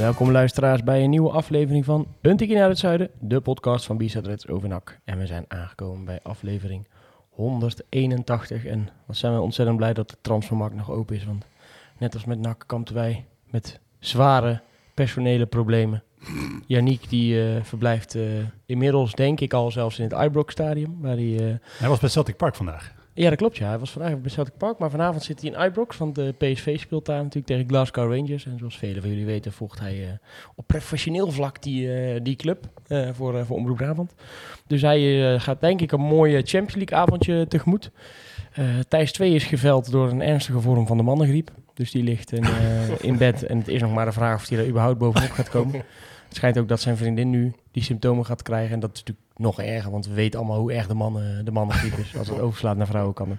Welkom luisteraars bij een nieuwe aflevering van Een Tikkie naar het Zuiden, de podcast van Bizet Reds over NAC. En we zijn aangekomen bij aflevering 181 en wat zijn we ontzettend blij dat de transfermarkt nog open is, want net als met NAC kampten wij met zware personele problemen. Yannick die eh, verblijft eh, inmiddels denk ik al zelfs in het Ibrox stadium, waar hij... eh, Hij was bij Celtic Park vandaag. Ja, dat klopt. Ja. Hij was vandaag bij Celtic Park, maar vanavond zit hij in Ibrox. Want de PSV speelt daar natuurlijk tegen Glasgow Rangers. En zoals velen van jullie weten, volgt hij eh, op professioneel vlak die, eh, die club eh, voor, voor Omroep Brabant. Dus hij gaat denk ik een mooie Champions League avondje tegemoet. Thijs 2 is geveld door een ernstige vorm van de mannengriep. Dus die ligt in, in bed. En het is nog maar de vraag of hij er überhaupt bovenop gaat komen. Het schijnt ook dat zijn vriendin nu die symptomen gaat krijgen. En dat is natuurlijk nog erger, want we weten allemaal hoe erg de, mannen, de mannengriep is. Als het overslaat naar vrouwen kan het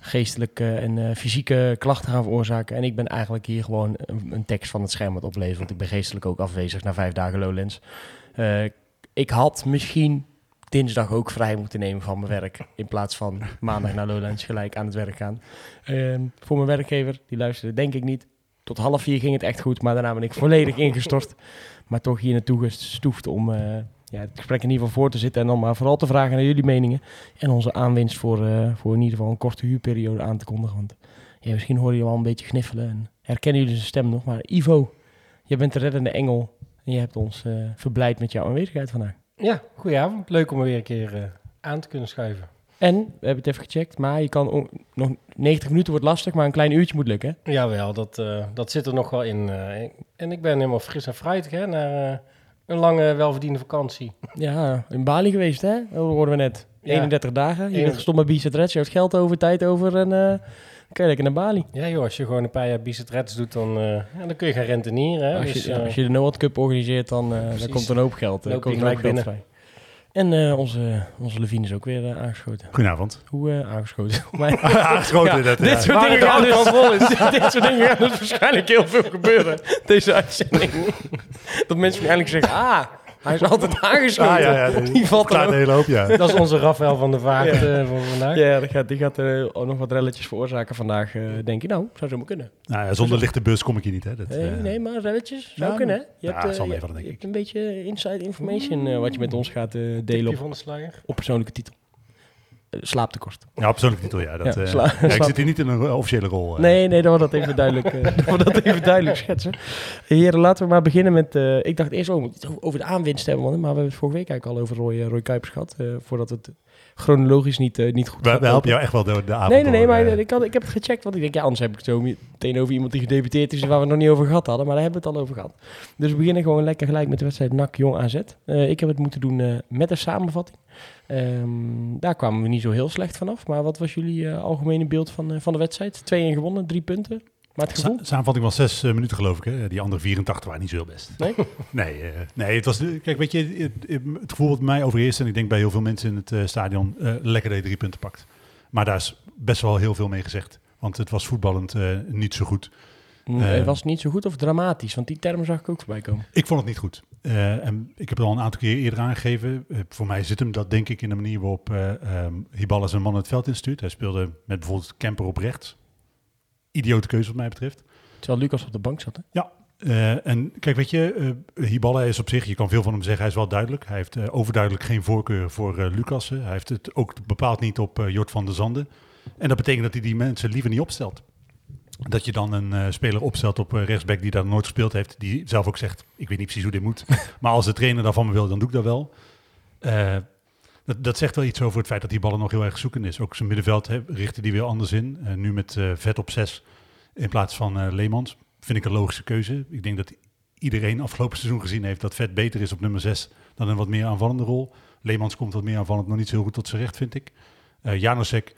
geestelijke en eh, fysieke klachten gaan veroorzaken. En ik ben eigenlijk hier gewoon een, een tekst van het scherm het oplezen. Want ik ben geestelijk ook afwezig na vijf dagen Lowlands. Eh, ik had misschien dinsdag ook vrij moeten nemen van mijn werk. In plaats van maandag naar Lowlands gelijk aan het werk gaan. Ehm, voor mijn werkgever, die luisterde denk ik niet. Tot half vier ging het echt goed, maar daarna ben ik volledig ingestort. Maar toch hier naartoe gestoefd om eh, ja, het gesprek in ieder geval voor te zitten. En dan maar vooral te vragen naar jullie meningen. En onze aanwinst voor, eh, voor in ieder geval een korte huurperiode aan te kondigen. Want ja, misschien horen jullie wel een beetje gniffelen. En herkennen jullie zijn stem nog. Maar Ivo, je bent de reddende engel. En je hebt ons eh, verblijd met jouw aanwezigheid vandaag. Ja, goedenavond. Leuk om er weer een keer eh, aan te kunnen schuiven. En, we hebben het even gecheckt, maar je kan nog 90 minuten wordt lastig, maar een klein uurtje moet lukken. Jawel, dat, dat zit er nog wel in. en ik ben helemaal fris en fruitig hè, naar een lange, welverdiende vakantie. Ja, in Bali geweest, hè? Dat hoorden we net. Ja. 31 dagen. Je bent gestopt met Bizet Reds, je hebt geld over, tijd over en eh, dan kan je lekker naar Bali. Ja joh, als je gewoon een paar jaar Bizet Reds doet, dan, eh, ja, dan kun je gaan rentenieren. Hè? Als Dus, je, eh, als je de Noord Cup organiseert, dan, dan komt er een hoop geld. je komt er een hoop gelijk geld vrij. En eh, onze, onze Levine is ook weer eh, aangeschoten. Goedenavond. Hoe eh, aangeschoten? Maar- Aangeschoten, Ja, dat, dit ja. soort dingen het gaan dus, van vol is. dit soort dingen gaan dus waarschijnlijk heel veel gebeuren. Deze uitzending. Dat mensen eigenlijk zeggen, ah, hij is altijd aangeschoten. Ah, ja, ja, Die valt de ook. hele hoop, ja. Dat is onze Rafael van der Vaart Ja. eh, voor vandaag. Ja, die gaat, die gaat eh, ook nog wat relletjes veroorzaken vandaag, eh, denk je. Nou, zou zomaar kunnen. Nou, ja, zonder lichte bus kom ik hier niet, hè. Dat, Nee, eh, nee, maar relletjes zou ja, kunnen, hè? Je hebt, eh, zal je- meevallen, denk je ik. hebt een beetje inside information eh, wat je met ons gaat eh, delen op, de op persoonlijke titel. Slaaptekort. Ja, persoonlijk titel, ja. Dat, Ja, eh, ja, ik zit hier niet in een officiële rol. eh. Nee, nee, dat we dat even duidelijk, eh, dat we dat even duidelijk schetsen. Heren, laten we maar beginnen met... ik dacht eerst oh, we moeten het over de aanwinst hebben, man, maar we hebben het vorige week eigenlijk al over Roy, Roy Kuipers gehad. eh, voordat het chronologisch niet, eh, niet goed We, we helpen jou echt wel door de avond. Nee, nee, nee, door, maar eh. ik, had, ik heb het gecheckt, want ik denk, ja, anders heb ik het zo meteen over iemand die gedebuteerd is waar we het nog niet over gehad hadden, maar daar hebben we het al over gehad. Dus we beginnen gewoon lekker gelijk met de wedstrijd NAC Jong AZ. Eh, ik heb het moeten doen met een samenvatting. Ehm, daar kwamen we niet zo heel slecht vanaf, maar wat was jullie algemene beeld van, van de wedstrijd? 2-1 gewonnen, drie punten. Maar het gevoel? Sa- Samenvatting was zes eh, minuten, geloof ik. Hè? Die andere 84 waren niet zo heel best. Nee? Nee, eh, nee het was... Kijk, weet je, het, het gevoel wat mij overheerst... en ik denk bij heel veel mensen in het eh, stadion... lekker dat je drie punten pakt. Maar daar is best wel heel veel mee gezegd. Want het was voetballend niet zo goed. Mm, Eh, het was niet zo goed of dramatisch, want die termen zag ik ook voorbij komen. Ik vond het niet goed. En ik heb het al een aantal keer eerder aangegeven. Voor mij zit hem dat denk ik in de manier waarop eh ehm, Hiballa zijn man het veld instuurt. Hij speelde met bijvoorbeeld Kemper op rechts. Idiote keuze wat mij betreft. Terwijl Lucas op de bank zat, hè? Eh, en kijk, weet je, eh Hiballa is op zich, je kan veel van hem zeggen, hij is wel duidelijk. Hij heeft eh, overduidelijk geen voorkeur voor Lucassen. Hij heeft het ook bepaald niet op Jort van der Zanden. En dat betekent dat hij die mensen liever niet opstelt. Dat je dan een speler opstelt op rechtsback die daar nooit gespeeld heeft, die zelf ook zegt, ik weet niet precies hoe dit moet. maar als de trainer daarvan me wil, dan doe ik dat wel. Dat, zegt wel iets over het feit dat die ballen nog heel erg zoekend is. Ook zijn middenveld hè, richtte die weer anders in. Eh, nu met eh, vet op 6 in plaats van eh, Leemans. Vind ik een logische keuze. Ik denk dat iedereen afgelopen seizoen gezien heeft dat vet beter is op nummer 6 dan een wat meer aanvallende rol. Leemans komt wat meer aanvallend, nog niet zo heel goed tot zijn recht, vind ik. Janosek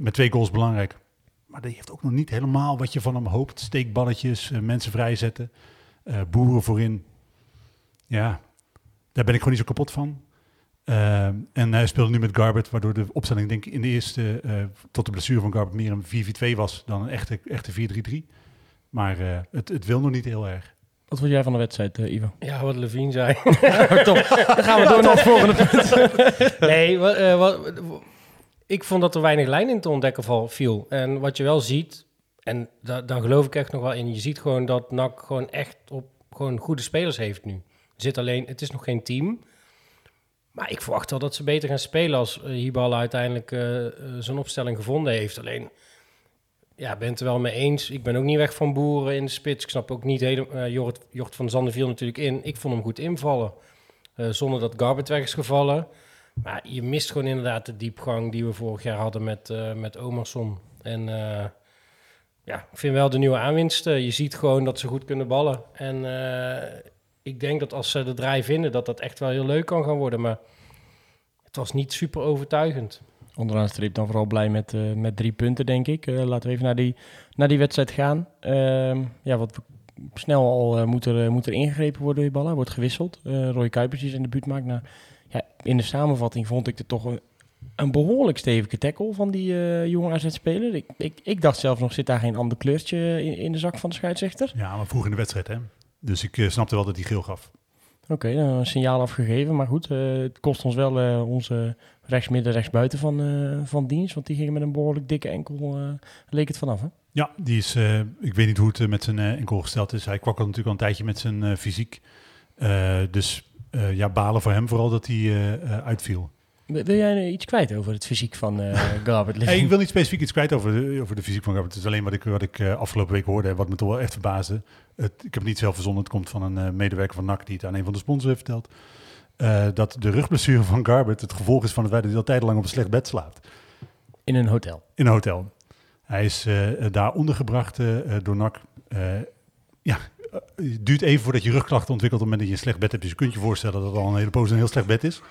met twee goals belangrijk. Maar die heeft ook nog niet helemaal wat je van hem hoopt. Steekballetjes, mensen vrijzetten. Boeren voorin. Ja, daar ben ik gewoon niet zo kapot van. Eh, en hij speelde nu met Garbert, waardoor de opstelling denk ik in de eerste, eh, tot de blessure van Garbert, meer een 4-4-2 was dan een echte, echte 4-3-3. Maar eh, het, het wil nog niet heel erg. Wat vond jij van de wedstrijd, eh, Ivo? Ja, wat Levine zei. Top, dan gaan we door naar het volgende punt. nee, wat, eh, wat- ik vond dat er weinig lijn in te ontdekken val, viel. En wat je wel ziet, en da, dan geloof ik echt nog wel in, je ziet gewoon dat NAC gewoon echt op gewoon goede spelers heeft nu. Er zit alleen, het is nog geen team. Maar ik verwacht wel dat ze beter gaan spelen als uh, Hibal uiteindelijk eh, eh, zijn opstelling gevonden heeft. Alleen, ja, ben het er wel mee eens. Ik ben ook niet weg van boeren in de spits. Ik snap ook niet helemaal. Jort, Jort van Zanden viel natuurlijk in. Ik vond hem goed invallen. Eh, zonder dat Garbert weg is gevallen. Maar je mist gewoon inderdaad de diepgang die we vorig jaar hadden met, eh met Omerson. En eh, ja, ik vind wel de nieuwe aanwinsten. Je ziet gewoon dat ze goed kunnen ballen. En eh, ik denk dat als ze de draai vinden, dat dat echt wel heel leuk kan gaan worden. Maar het was niet super overtuigend. Onderaan de streep dan vooral blij met, uh, met drie punten, denk ik. Uh, laten we even naar die, naar die wedstrijd gaan. Uh, ja, wat snel al uh, moet, er, moet er ingegrepen worden in ballen. Wordt gewisseld. Uh, Roy Kuipers is in de buurt maakt. Nou, ja, in de samenvatting vond ik het toch een, een behoorlijk stevige tackle van die uh, jonge AZ-speler. Ik, ik, ik dacht zelf nog, zit daar geen ander kleurtje in, in de zak van de scheidsrechter? Ja, maar vroeg in de wedstrijd, hè. Dus ik uh, snapte wel dat hij geel gaf. Oké, okay, dan een signaal afgegeven. Maar goed, uh, het kost ons wel uh, onze rechtsmidden, rechtsbuiten van, uh, van dienst. Want die ging met een behoorlijk dikke enkel, leek het vanaf, hè? Ja, die is, ik weet niet hoe het met zijn enkel gesteld is. Hij kwakkelde natuurlijk al een tijdje met zijn fysiek. dus ja, balen voor hem vooral dat hij uitviel. Wil jij iets kwijt over het fysiek van uh, hey, ik wil niet specifiek iets kwijt over de, over de fysiek van Garbert. Het is alleen wat ik, wat ik uh, afgelopen week hoorde en wat me toch wel echt verbaasde. Het, ik heb het niet zelf verzonnen. Het komt van een uh, medewerker van NAC die het aan een van de sponsors heeft verteld. Uh, dat de rugblessure van Garbert het gevolg is van het feit dat hij al tijdenlang op een slecht bed slaapt. In een hotel? In een hotel. Hij is daar ondergebracht door NAC. ja, het duurt even voordat je rugklachten ontwikkelt op het moment dat je een slecht bed hebt. Dus je kunt je voorstellen dat het al een hele poos een heel slecht bed is.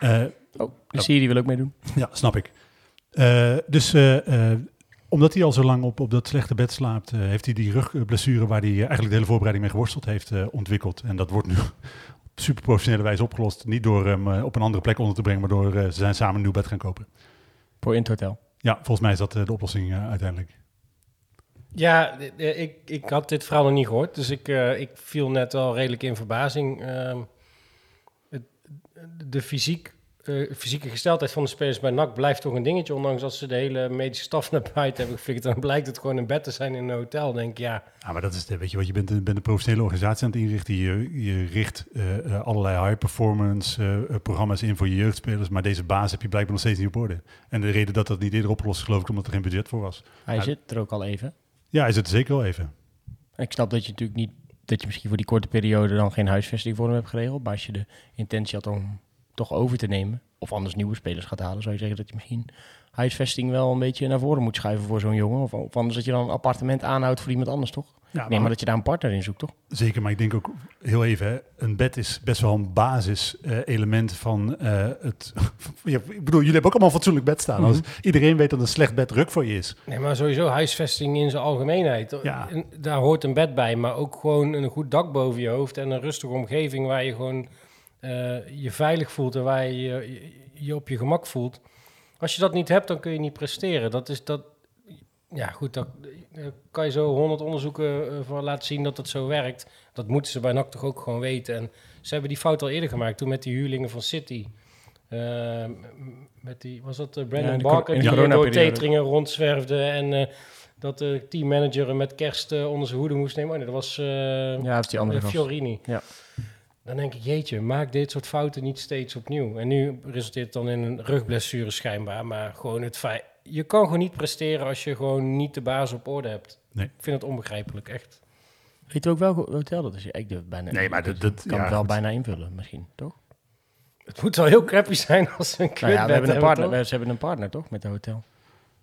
Uh, oh, de serie wil ook meedoen. Ja, snap ik. Uh, dus uh, omdat hij al zo lang op, op dat slechte bed slaapt, heeft hij die rugblessure waar hij eigenlijk de hele voorbereiding mee geworsteld heeft ontwikkeld. En dat wordt nu op super professionele wijze opgelost. Niet door hem op een andere plek onder te brengen, maar door ze zijn samen een nieuw bed gaan kopen. Voor in het hotel? Ja, volgens mij is dat de oplossing uiteindelijk. Ja, ik, ik had dit verhaal nog niet gehoord, dus ik, ik viel net al redelijk in verbazing. Uh, de fysiek, uh, fysieke gesteldheid van de spelers bij NAC blijft toch een dingetje. Ondanks dat ze de hele medische staf naar buiten hebben geflikkerd. Dan blijkt het gewoon een bed te zijn in een hotel. denk ik, ja. Ja, maar dat is, weet je wat, je bent, een, bent een professionele organisatie aan het inrichten. Je, je richt uh, allerlei high-performance uh, programma's in voor je jeugdspelers. Maar deze baas heb je blijkbaar nog steeds niet op orde. En de reden dat dat niet eerder opgelost is, geloof ik, omdat er geen budget voor was. Hij zit er ook al even. Ja, hij zit er zeker wel even. Ik snap dat je natuurlijk niet dat je misschien voor die korte periode dan geen huisvesting voor hem hebt geregeld. Maar als je de intentie had om toch over te nemen, of anders nieuwe spelers gaat halen, zou je zeggen dat je misschien huisvesting wel een beetje naar voren moet schuiven voor zo'n jongen. Of, of anders dat je dan een appartement aanhoudt voor iemand anders, toch? Ja, nee, maar, maar dat je daar een partner in zoekt, toch? Zeker, maar ik denk ook heel even, hè, een bed is best wel een basis-element uh, van uh, het... ja, ik bedoel, jullie hebben ook allemaal een fatsoenlijk bed staan. Mm -hmm. Als iedereen weet dat een slecht bed ruk voor je is. Nee, maar sowieso huisvesting in zijn algemeenheid. Ja. En daar hoort een bed bij, maar ook gewoon een goed dak boven je hoofd en een rustige omgeving waar je gewoon uh, je veilig voelt en waar je, je je op je gemak voelt. Als je dat niet hebt, dan kun je niet presteren. Dat is dat. Ja, goed, dat kan je zo honderd onderzoeken uh, voor laten zien dat het zo werkt. Dat moeten ze bij NAC toch ook gewoon weten. En ze hebben die fout al eerder gemaakt, toen met die huurlingen van City. Uh, met die, was dat uh, Brandon ja, Barker, die door Teteringen rondzwerfde en uh, dat de teammanager met kerst onder zijn hoede moest nemen. Oh, nee, dat was ja, dat is die andere Fiorini. Ja. Dan denk ik, jeetje, maak dit soort fouten niet steeds opnieuw. En nu resulteert het dan in een rugblessure schijnbaar. Maar gewoon het feit... Je kan gewoon niet presteren als je gewoon niet de baas op orde hebt. Nee. Ik vind het onbegrijpelijk, echt. Weet je ook welk hotel dat is? Ik durf bijna... Nee, maar dat... dat kan ja, het wel goed. bijna invullen, misschien, toch? Het moet wel heel crappy zijn als ze een Nou ja, we hebben een partner, toch? ze hebben een partner, toch? Met het hotel.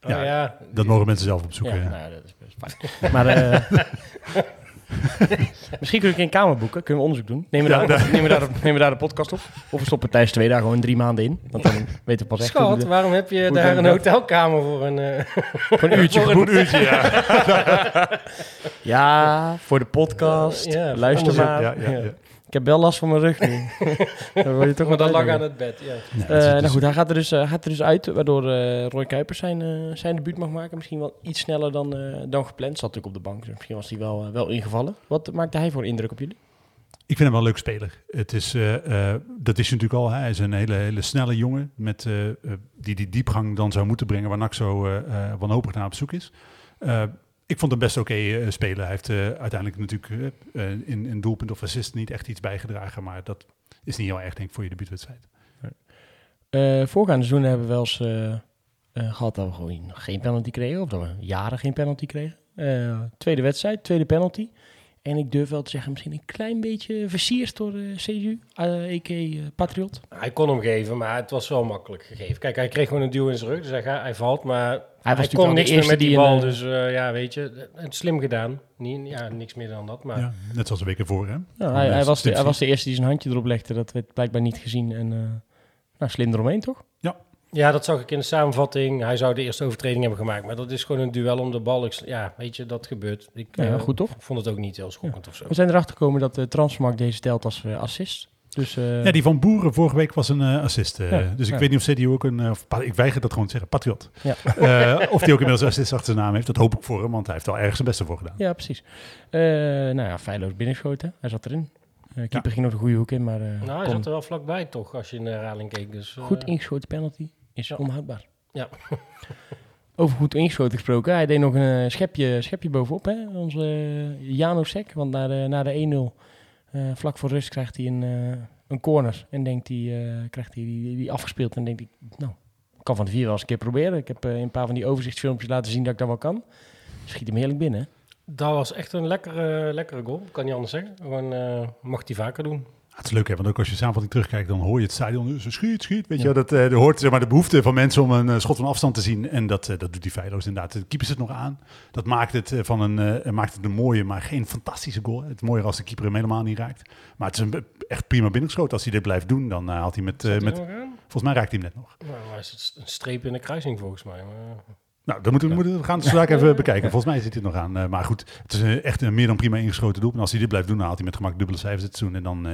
Oh, ja, Dat mogen mensen zelf opzoeken. Ja, ja. nou, dat is best fijn. maar, eh, Misschien kunnen we een kamer boeken. Kunnen we onderzoek doen. Nemen we, daar, nemen we, daar, nemen we daar de podcast op. Of we stoppen tijdens twee dagen gewoon drie maanden in. Want dan weten we pas echt Schat, de- waarom heb je daar een hotelkamer voor een... eh, voor een uurtje voor. Goed uurtje, ja. Ja, voor de podcast. Ja, Luister maar. Ja. Ik heb wel last van mijn rug nu. dan word je toch maar wat dat lag aan het bed, ja. Ja, Eh, nou is- goed, hij gaat er dus, eh, gaat er dus uit, waardoor eh, Roy Kuipers zijn, zijn debuut mag maken. Misschien wel iets sneller dan, eh, dan gepland. Zat natuurlijk op de bank, dus misschien was hij wel, wel ingevallen. Wat maakte hij voor indruk op jullie? Ik vind hem wel een leuk speler. Het is, eh, eh, dat is natuurlijk al. Hij is een hele, hele snelle jongen met, die die diepgang dan zou moeten brengen waar NAC zo wanhopig naar op zoek is. Eh, ik vond hem best oké eh, spelen. Hij heeft eh, uiteindelijk natuurlijk eh, in, in doelpunt of assist niet echt iets bijgedragen. Maar dat is niet heel erg denk ik voor je debuutwedstrijd. Eh voorgaande seizoen hebben we wel eens eh, eh, gehad dat we gewoon geen penalty kregen. Of dat we jaren geen penalty kregen. Tweede wedstrijd, tweede penalty. En ik durf wel te zeggen, misschien een klein beetje versierd door de CDU, eh EK eh, Patriot. Hij kon hem geven, maar het was wel makkelijk gegeven. Kijk, hij kreeg gewoon een duw in zijn rug, dus hij, ga- hij valt, maar hij, natuurlijk kon niks meer eerste met die die bal. een, eh, dus eh, ja, weet je, het slim gedaan. Niet, ja, niks meer dan dat, maar... Ja, net zoals de week ervoor. Hè? Nou, Van, hij, eh, hij, was de, hij was de eerste die zijn handje erop legde. Dat werd blijkbaar niet gezien. En eh, nou, slim eromheen, toch? Ja, dat zag ik in de samenvatting. Hij zou de eerste overtreding hebben gemaakt, maar dat is gewoon een duel om de bal. Ik, ja, weet je, dat gebeurt. Ik Ja, eh, goed toch? vond het ook niet heel schokkend of zo. We zijn erachter gekomen dat de transfermarkt deze telt als eh, assist. Dus eh, Ja, die van Boeren vorige week was een eh, assist. eh, Ja, dus ik ja. weet niet of CDU ook een... eh, of ik weiger dat gewoon te zeggen, patriot. Ja. Eh, of die ook inmiddels een assist achter zijn naam heeft. Dat hoop ik voor hem, want hij heeft wel ergens zijn beste voor gedaan. ja, precies. Eh, nou ja, feilloos binnenschoten. Hij zat erin. Eh keeper ging nog de goede hoek in, maar eh, Nou, hij kon- zat er wel vlakbij toch, als je in de herhaling keek. Dus, eh, goed ingeschoten penalty is ja. onhoudbaar. Ja. Over goed ingeschoten gesproken. Hij deed nog een eh, schepje, schepje bovenop, hè? onze eh, Jano Sek. Want na de, na de 1-0, eh, vlak voor rust, krijgt hij een, eh, een corner. En denkt hij, eh, krijgt hij die, die afgespeeld. En denkt hij, nou, ik kan van de vier wel eens een keer proberen. Ik heb eh, een paar van die overzichtsfilmpjes laten zien dat ik dat wel kan. Schiet hem heerlijk binnen. hè? Dat was echt een lekkere, lekkere goal, kan niet anders zeggen. Gewoon, eh, mag hij vaker doen. Het is leuk, hè, want ook als je samenvatting terugkijkt, dan hoor je het stadion. Dus schiet, schiet. Weet je, dat eh, er hoort zeg maar, de behoefte van mensen om een eh, schot van afstand te zien. En dat, eh, dat doet die feilloos inderdaad. De keeper zit nog aan. Dat maakt het, eh, van een, eh, maakt het een mooie, maar geen fantastische goal. Het mooier als de keeper hem helemaal niet raakt. Maar het is een, echt prima binnengeschoten. Als hij dit blijft doen, dan eh, haalt hij met... eh, met volgens mij raakt hij hem net nog. Nou, hij is een streep in de kruising volgens mij. Maar... Nou, dan moeten we, moeten we gaan het zo even bekijken. Volgens mij zit hij nog aan. Eh, maar goed, het is een- echt een meer dan prima ingeschoten doel. En als hij dit blijft doen, dan haalt hij met gemak dubbele cijfers dit seizoen. En dan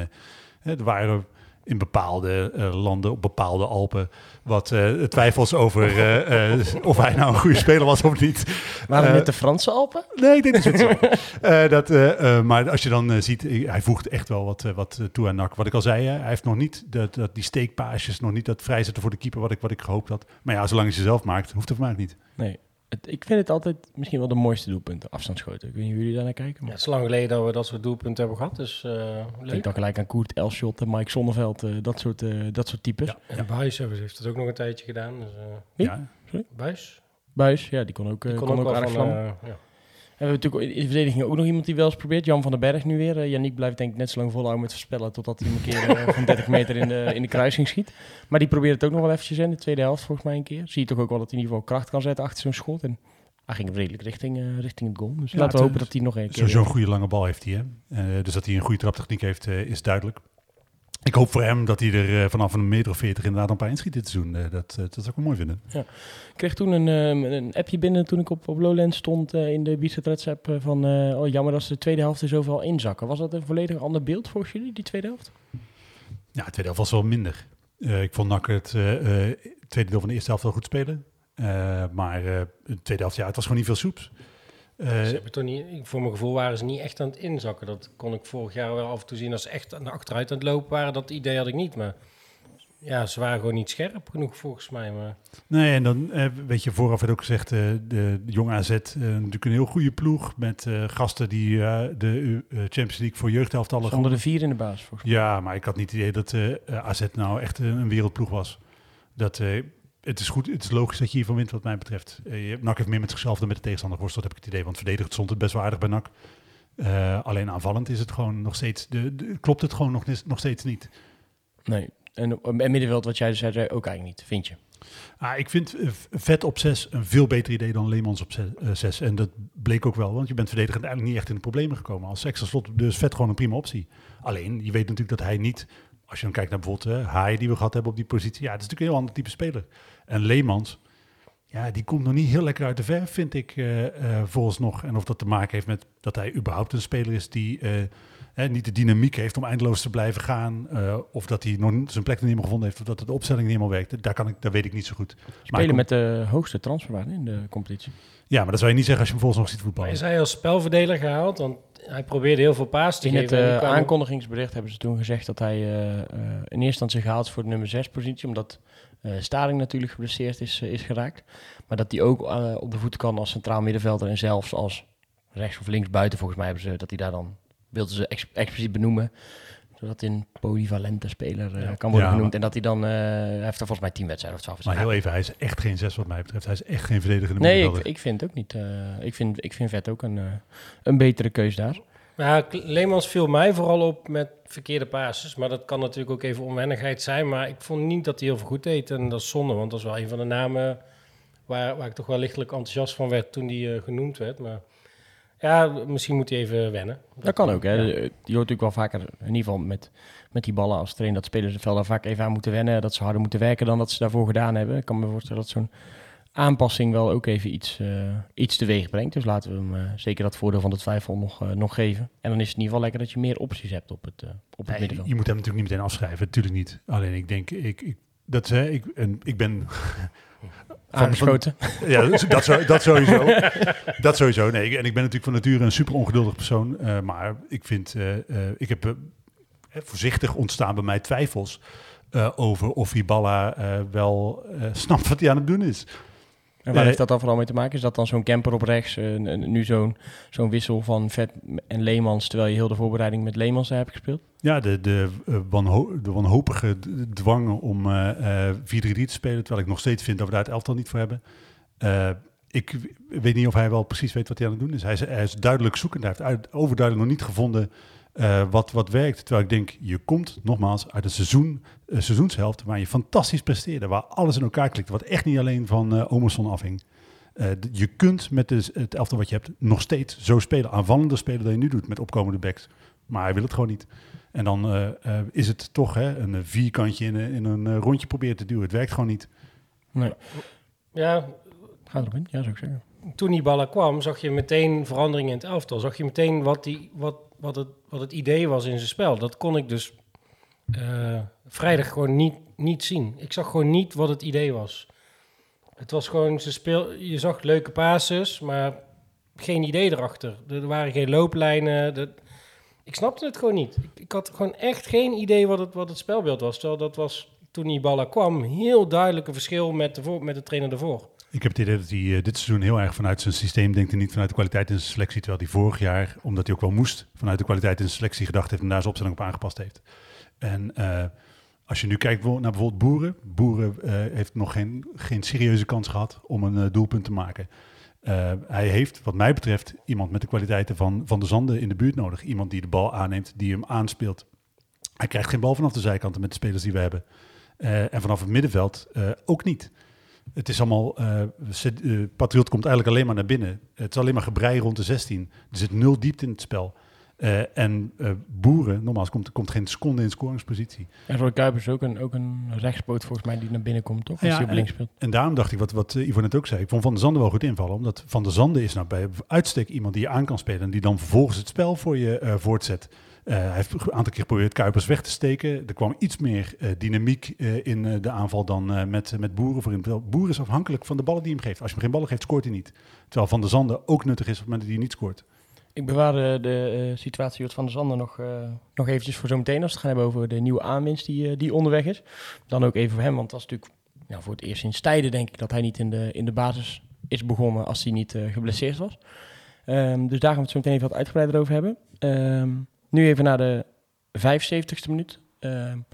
eh, er waren in bepaalde eh, landen, op bepaalde Alpen, wat eh, twijfels over eh, of hij nou een goede speler was of niet. Waren met de Franse Alpen? Nee, ik denk niet zo. Dat, maar als je dan ziet, hij voegt echt wel wat, wat toe aan NAC. Wat ik al zei, hij heeft nog niet dat, dat, die steekpaasjes, nog niet dat vrijzetten voor de keeper wat ik, wat ik gehoopt had. Maar ja, zolang hij ze zelf maakt, hoeft het voor mij niet. Nee. Het, ik vind het altijd misschien wel de mooiste doelpunten, afstandsschoten. Ik weet niet hoe jullie daar naar kijken. Ja, Maar het is lang geleden dat we dat soort doelpunten hebben gehad, dus eh ik denk dan gelijk aan Koert, Elschot, en Mike Sonneveld, eh, dat, soort, eh, dat soort types. Ja. En Buis heeft het ook nog een tijdje gedaan. Dus, eh Wie? Ja, Buis? Buis, ja, die kon ook, eh, Die kon kon ook, ook wel aardig van... vlammen. eh, ja. We hebben natuurlijk in de verdediging ook nog iemand die wel eens probeert. Jan van den Berg nu weer. Uh, Yannick blijft denk ik net zo lang volhouden met voorspellen... totdat hij een keer eh, van 30 meter in de, in de kruising schiet. Maar die probeert het ook nog wel eventjes in de tweede helft volgens mij een keer. Zie je toch ook wel dat hij in ieder geval kracht kan zetten achter zo'n schot. En hij ging redelijk richting, eh, richting het goal. Dus Ja, laten we hopen dat hij nog een keer... Sowieso een goede lange bal heeft hij. Hè? Dus dat hij een goede traptechniek heeft, is duidelijk. Ik hoop voor hem dat hij er eh, vanaf een meter of veertig inderdaad een paar inschiet dit seizoen. Eh, dat, eh, dat zou ik wel mooi vinden. Ik kreeg toen een, ehm, een appje binnen toen ik op, op Lowlands stond in de Bizet Reds app eh, van... oh, jammer dat ze de tweede helft er zoveel inzakken. Was dat een volledig ander beeld volgens jullie, die tweede helft? Ja, het tweede helft was wel minder. Ik vond NAC het tweede deel van de eerste helft wel goed spelen. Maar de tweede helft, ja, het was gewoon niet veel soeps. Eh, Ze hebben toch niet, voor mijn gevoel waren ze niet echt aan het inzakken. Dat kon ik vorig jaar wel af en toe zien als ze echt naar achteruit aan het lopen waren. Dat idee had ik niet, maar ja, ze waren gewoon niet scherp genoeg volgens mij. Maar Nee, en dan eh, weet je, vooraf werd ook gezegd, eh, de, de jonge AZ, eh, natuurlijk een heel goede ploeg met eh, gasten die eh, de eh, Champions League voor jeugdhelftallen Zonder de vier in de baas volgens mij. Ja, maar ik had niet het idee dat eh, AZ nou echt eh, een wereldploeg was. Dat, eh, het is goed, het is logisch dat je hiervan wint wat mij betreft. Eh, je- NAC heeft meer met zichzelf dan met de tegenstander geworsteld, heb ik het idee. Want verdedigd stond het best wel aardig bij NAC. Eh, alleen aanvallend is het gewoon nog steeds, de, de- klopt het gewoon nog, nog steeds niet. Nee. een, een middenveld wat jij zei, zei ook eigenlijk niet, vind je? Ah, ik vind eh, Vet op 6 een veel beter idee dan Leemans op 6. En dat bleek ook wel, want je bent verdedigend eigenlijk niet echt in de problemen gekomen. Als extra slot, dus Vet gewoon een prima optie. Alleen, je weet natuurlijk dat hij niet, als je dan kijkt naar bijvoorbeeld uh, Haai die we gehad hebben op die positie, ja, dat is natuurlijk een heel ander type speler. En Leemans, ja, die komt nog niet heel lekker uit de verf, vind ik uh, uh, volgens nog. En of dat te maken heeft met dat hij überhaupt een speler is die hè, niet de dynamiek heeft om eindeloos te blijven gaan. Uh, of dat hij nog zijn plek nog niet meer gevonden heeft. Of dat de opstelling niet helemaal werkt. Daar, kan ik, daar weet ik niet zo goed. Spelen kom... met de hoogste transferwaarde in de competitie. Ja, maar dat zou je niet zeggen als je hem volgens nog ziet voetballen. Maar is hij als spelverdeler gehaald? Want hij probeerde heel veel paas te in geven. In het uh, aankondigingsbericht hebben ze toen gezegd dat hij uh, in eerste instantie gehaald is voor de nummer 6 positie. Omdat Staring natuurlijk geblesseerd is, is geraakt. Maar dat hij ook op de voeten kan als centraal middenvelder. En zelfs als rechts of links buiten volgens mij hebben ze dat hij daar dan wilden ze ex expliciet benoemen. Zodat hij een polyvalente speler uh, kan worden ja, genoemd. En dat hij dan, uh, hij heeft er volgens mij tien wedstrijden of twaalf. Maar heel even, hij is echt geen zes wat mij betreft. Hij is echt geen verdedigende Nee, ik, ik, vind ook niet. Uh, ik, vind, ik vind Vet ook een, een betere keus daar. Ja, Leemans viel mij vooral op met verkeerde passes. Maar dat kan natuurlijk ook even onwennigheid zijn. Maar ik vond niet dat hij heel veel goed deed. En dat is zonde, want dat is wel een van de namen waar, waar ik toch wel lichtelijk enthousiast van werd toen die genoemd werd. Maar ja, misschien moet hij even wennen. Dat, dat kan ook. Hè. Ja. Je hoort natuurlijk wel vaker, in ieder geval met, met die ballen als trainer, dat spelers het veld daar vaak even aan moeten wennen. Dat ze harder moeten werken dan dat ze daarvoor gedaan hebben. Ik kan me voorstellen dat zo'n aanpassing wel ook even iets, uh, iets teweeg brengt. Dus laten we hem uh, zeker dat voordeel van de twijfel nog, uh, nog geven. En dan is het in ieder geval lekker dat je meer opties hebt op het, op het nee, middenveld. Je moet hem natuurlijk niet meteen afschrijven, natuurlijk niet. Alleen ik denk, ik, ik, dat, hè, ik, en ik ben... Aangeschoten. ja, dat, zo, dat sowieso. dat sowieso. Nee, en ik ben natuurlijk van nature een super ongeduldig persoon. Uh, maar ik vind, uh, uh, ik heb voorzichtig ontstaan bij mij twijfels over of Hiballa wel snapt wat hij aan het doen is. En waar heeft dat dan vooral mee te maken? Is dat dan zo'n camper op rechts, nu zo'n zo'n wissel van Vet en Leemans, terwijl je heel de voorbereiding met Leemans hebt gespeeld? Ja, de, de, uh, wanho de wanhopige dwang om uh, uh, 4-3-3 te spelen, terwijl ik nog steeds vind dat we daar het elftal niet voor hebben. Ik weet niet of hij wel precies weet wat hij aan het doen is. Hij is, hij is duidelijk zoekend. Hij heeft uit, overduidelijk nog niet gevonden uh, wat, wat werkt. Terwijl ik denk, je komt nogmaals uit een seizoen, seizoenshelft waar je fantastisch presteerde. Waar alles in elkaar klikte. Wat echt niet alleen van uh, Omerson afhing. je kunt met de, het elftal wat je hebt nog steeds zo spelen. Aanvallender spelen dan je nu doet met opkomende backs. Maar hij wil het gewoon niet. En dan uh, uh, is het toch hè, een vierkantje in, in een uh, rondje proberen te duwen. Het werkt gewoon niet. Nee. Ja, gaat erop in. Ja, zou ik zeggen. Toen die ballen kwam, zag je meteen verandering in het elftal. Zag je meteen wat, die, wat, wat, het, wat het idee was in zijn spel. Dat kon ik dus vrijdag gewoon niet, niet zien. Ik zag gewoon niet wat het idee was. Het was gewoon, ze speel, je zag leuke passes, maar geen idee erachter. Er waren geen looplijnen. Ik snapte het gewoon niet. Ik, had gewoon echt geen idee wat het, wat het spelbeeld was. Terwijl dat was toen die kwam heel duidelijk een verschil met de, met de trainer ervoor. Ik heb het idee dat hij uh, dit seizoen heel erg vanuit zijn systeem denkt en niet vanuit de kwaliteit in zijn selectie. Terwijl hij vorig jaar, omdat hij ook wel moest, vanuit de kwaliteit in zijn selectie gedacht heeft en daar zijn opstelling op aangepast heeft. En uh, als je nu kijkt naar bijvoorbeeld Boeren. Boeren uh, heeft nog geen, geen serieuze kans gehad om een doelpunt te maken. Uh, hij heeft, wat mij betreft, iemand met de kwaliteiten van Van de Zanden in de buurt nodig. Iemand die de bal aanneemt, die hem aanspeelt. Hij krijgt geen bal vanaf de zijkanten met de spelers die we hebben. En vanaf het middenveld ook niet. Het is allemaal, Patriot komt eigenlijk alleen maar naar binnen. Het is alleen maar gebrei rond de 16. Er zit nul diepte in het spel. Uh, en uh, Boeren, nogmaals, komt, komt geen seconde in scoringspositie. En voor Kuipers ook een, ook een rechtspoot volgens mij die naar binnen komt, toch? Als ja, hij op links en, speelt. En daarom dacht ik, wat, wat Ivo net ook zei, ik vond Van der Zanden wel goed invallen. Omdat Van der Zanden is nou bij uitstek iemand die je aan kan spelen en die dan vervolgens het spel voor je uh, voortzet. hij heeft een aantal keer geprobeerd Kuipers weg te steken. Er kwam iets meer dynamiek in de aanval dan met, met Boeren voorin. Boeren is afhankelijk van de ballen die hij hem geeft. Als je hem geen ballen geeft, scoort hij niet. Terwijl Van der Zanden ook nuttig is op het moment dat hij niet scoort. Ik bewaar de, de uh, situatie Jort van der Zanden nog, uh, nog eventjes voor zometeen als we het gaan hebben over de nieuwe aanwinst die, die onderweg is. Dan ook even voor hem, want dat is natuurlijk voor het eerst sinds tijden denk ik dat hij niet in de, in de basis is begonnen als hij niet geblesseerd was. Um, dus daar gaan we het zo meteen even wat uitgebreider over hebben. Um, nu even naar de 75ste minuut. Um,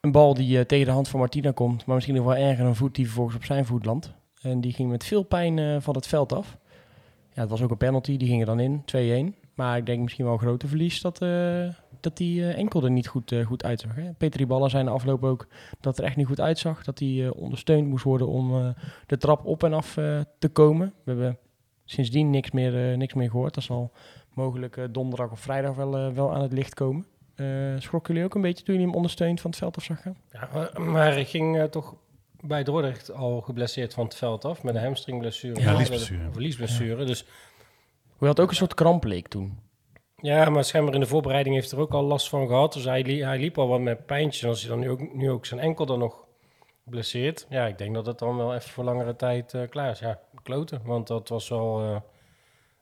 een bal die tegen de hand van Martina komt, maar misschien nog wel erger een voet die vervolgens op zijn voet landt. En die ging met veel pijn van het veld af. Ja, het was ook een penalty, die ging er dan in, 2-1. Maar ik denk misschien wel een grote verlies dat, uh, dat die eh, enkel er niet goed, eh, goed uitzag. Hè? Peter Riballa zei de afloop ook dat er echt niet goed uitzag. Dat hij ondersteund moest worden om de trap op en af te komen. We hebben sindsdien niks meer, niks meer gehoord. Dat zal mogelijk donderdag of vrijdag wel, wel aan het licht komen. Schrokken jullie ook een beetje toen jullie hem ondersteund van het veld af zag gaan? Ja, maar, hij ging toch bij Dordrecht al geblesseerd van het veld af met een hamstringblessure. Ja, Of liesblessure. Of liesblessure. Dus Hoe had ook een soort kramp leek toen. ja, maar schijnbaar in de voorbereiding heeft er ook al last van gehad. Dus hij, li- hij liep al wat met pijntjes. En als hij dan nu ook, nu ook zijn enkel dan nog blesseert. Ja, ik denk dat het dan wel even voor langere tijd eh, klaar is. Ja, kloten. Want dat was wel eh,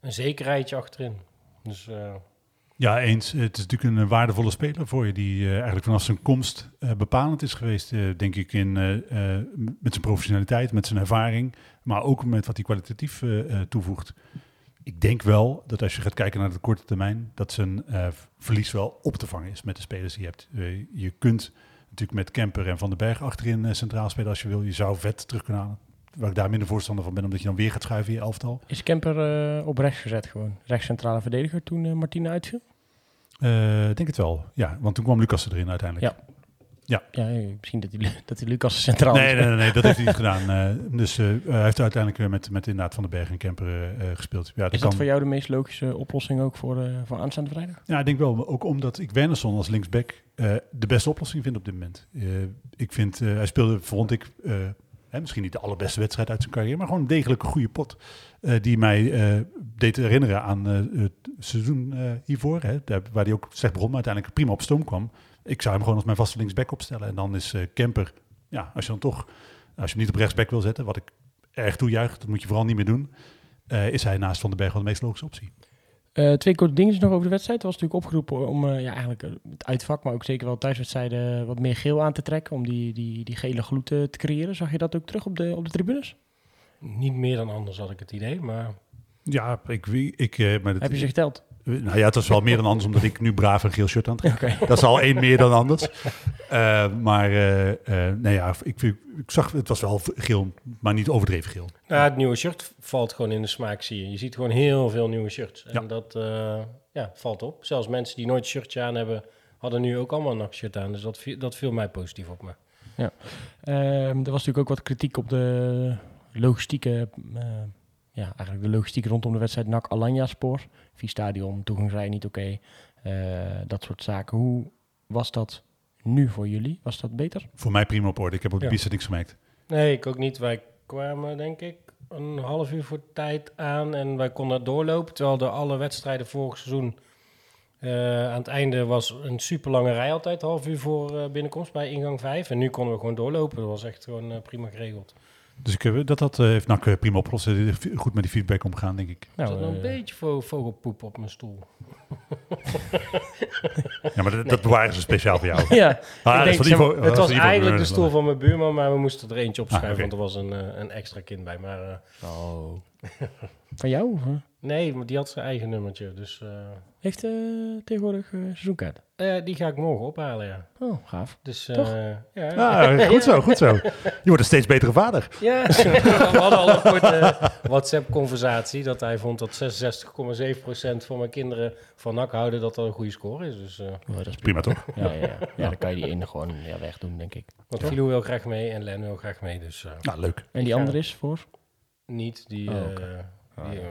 een zekerheidje achterin. Dus eh, Ja, eens. Het is natuurlijk een eh, waardevolle speler voor je, die eh, eigenlijk vanaf zijn komst eh, bepalend is geweest, denk ik, in, met zijn professionaliteit, met zijn ervaring, maar ook met wat hij kwalitatief toevoegt. Ik denk wel dat als je gaat kijken naar de korte termijn, dat zijn verlies wel op te vangen is met de spelers die je hebt. Je kunt natuurlijk met Kemper en Van den Berg achterin centraal spelen als je wil. Je zou vet terug kunnen halen. Waar ik daar minder voorstander van ben, omdat je dan weer gaat schuiven in je elftal. Is Kemper eh, op rechts gezet gewoon? Rechtscentrale verdediger toen eh Martine uitviel? Ik denk het wel, ja. Want toen kwam Lucas erin uiteindelijk. Ja. Ja, eh, misschien dat hij, dat hij Lucas centraal Nee, nee, nee, nee, dat heeft hij niet gedaan. Dus hij heeft uiteindelijk weer met, met inderdaad Van den Berg en Kemper gespeeld. Ja, dat Is dat kan- voor jou de meest logische oplossing ook voor, voor aanstaande vrijdag? Ja, ik denk wel. Ook omdat ik Wernersson als linksback de beste oplossing vind op dit moment. Ik vind, hij speelde, vond ik, misschien niet de allerbeste wedstrijd uit zijn carrière, maar gewoon een degelijke goede pot. eh, die mij eh, deed herinneren aan eh, het seizoen hiervoor, hè, waar hij ook slecht begon, maar uiteindelijk prima op stoom kwam. Ik zou hem gewoon als mijn vaste linksback opstellen. En dan is Kemper, ja, als je dan toch, als je niet op rechtsback wil zetten, wat ik erg toejuich, dat moet je vooral niet meer doen, is hij naast Van den Berg wel de meest logische optie. Eh, twee korte dingen nog over de wedstrijd. Er was natuurlijk opgeroepen om eh, ja, eigenlijk eh, het uitvak, maar ook zeker wel thuiswedstrijden wat meer geel aan te trekken. Om die, die, die gele gloed te creëren. Zag je dat ook terug op de, op de tribunes? niet meer dan anders had ik het idee. Maar Ja, ik, ik, eh, maar dat, Heb je ze geteld? Nou ja, het was wel meer dan anders, omdat ik nu braaf een geel shirt aan trek. Dat is al één meer dan anders. Eh, maar eh, eh, nee, ja, ik, ik, ik zag, het was wel geel, maar niet overdreven geel. Nou, het nieuwe shirt valt gewoon in de smaak, zie je. Je ziet gewoon heel veel nieuwe shirts. En Ja. dat eh, ja, valt op. Zelfs mensen die nooit een shirtje aan hebben, hadden nu ook allemaal een NAC-shirt aan. Dus dat, viel- dat viel mij positief op me. Ehm, er was natuurlijk ook wat kritiek op de logistieke, eh, ja, eigenlijk de logistiek rondom de wedstrijd NAC Alanya Spoor. Via stadion, toegangsrij niet oké, eh, dat soort zaken. Hoe was dat nu voor jullie? Was dat beter? Voor mij prima op orde. Ik heb op de Ja. piste niks gemerkt. Nee, ik ook niet. Wij kwamen, denk ik, een half uur voor tijd aan en wij konden doorlopen. Terwijl de alle wedstrijden vorig seizoen eh, aan het einde was een super lange rij altijd, half uur voor eh, binnenkomst bij ingang 5. En nu konden we gewoon doorlopen. Dat was echt gewoon prima geregeld. Dus ik, heb- dat, dat eh, heeft NAC eh, prima opgelost. Eh, Goed met die feedback omgegaan, denk ik. Er Nou, zat nog een eh, beetje vo- vogelpoep op mijn stoel. Ja, maar dat, dat bewaren ze speciaal voor jou. ja, Ah, denk, van Ivo- het was eigenlijk de stoel van mijn buurman, maar we moesten er eentje opschuiven, Ah, want er was een, eh, een extra kind bij. Maar eh, van jou? eh? nee, maar die had zijn eigen nummertje. Dus eh, Heeft eh, tegenwoordig eh seizoenkaart? eh, die ga ik morgen ophalen, ja. Oh, gaaf. Dus eh, Toch? ja, Ah, goed zo, goed zo. Je wordt een steeds betere vader. Ja, we hadden al een korte WhatsApp-conversatie dat hij vond dat 66,7% van mijn kinderen van NAC houden dat dat een goede score is. Dus, eh Oh, dat is Prima toch? Ja, ja, ja. ja, dan kan je die ene gewoon ja, wegdoen, denk ik. want Philo wil graag mee en Len wil graag mee, dus eh, Nou, leuk. En die andere is voor? niet. Die, Oh,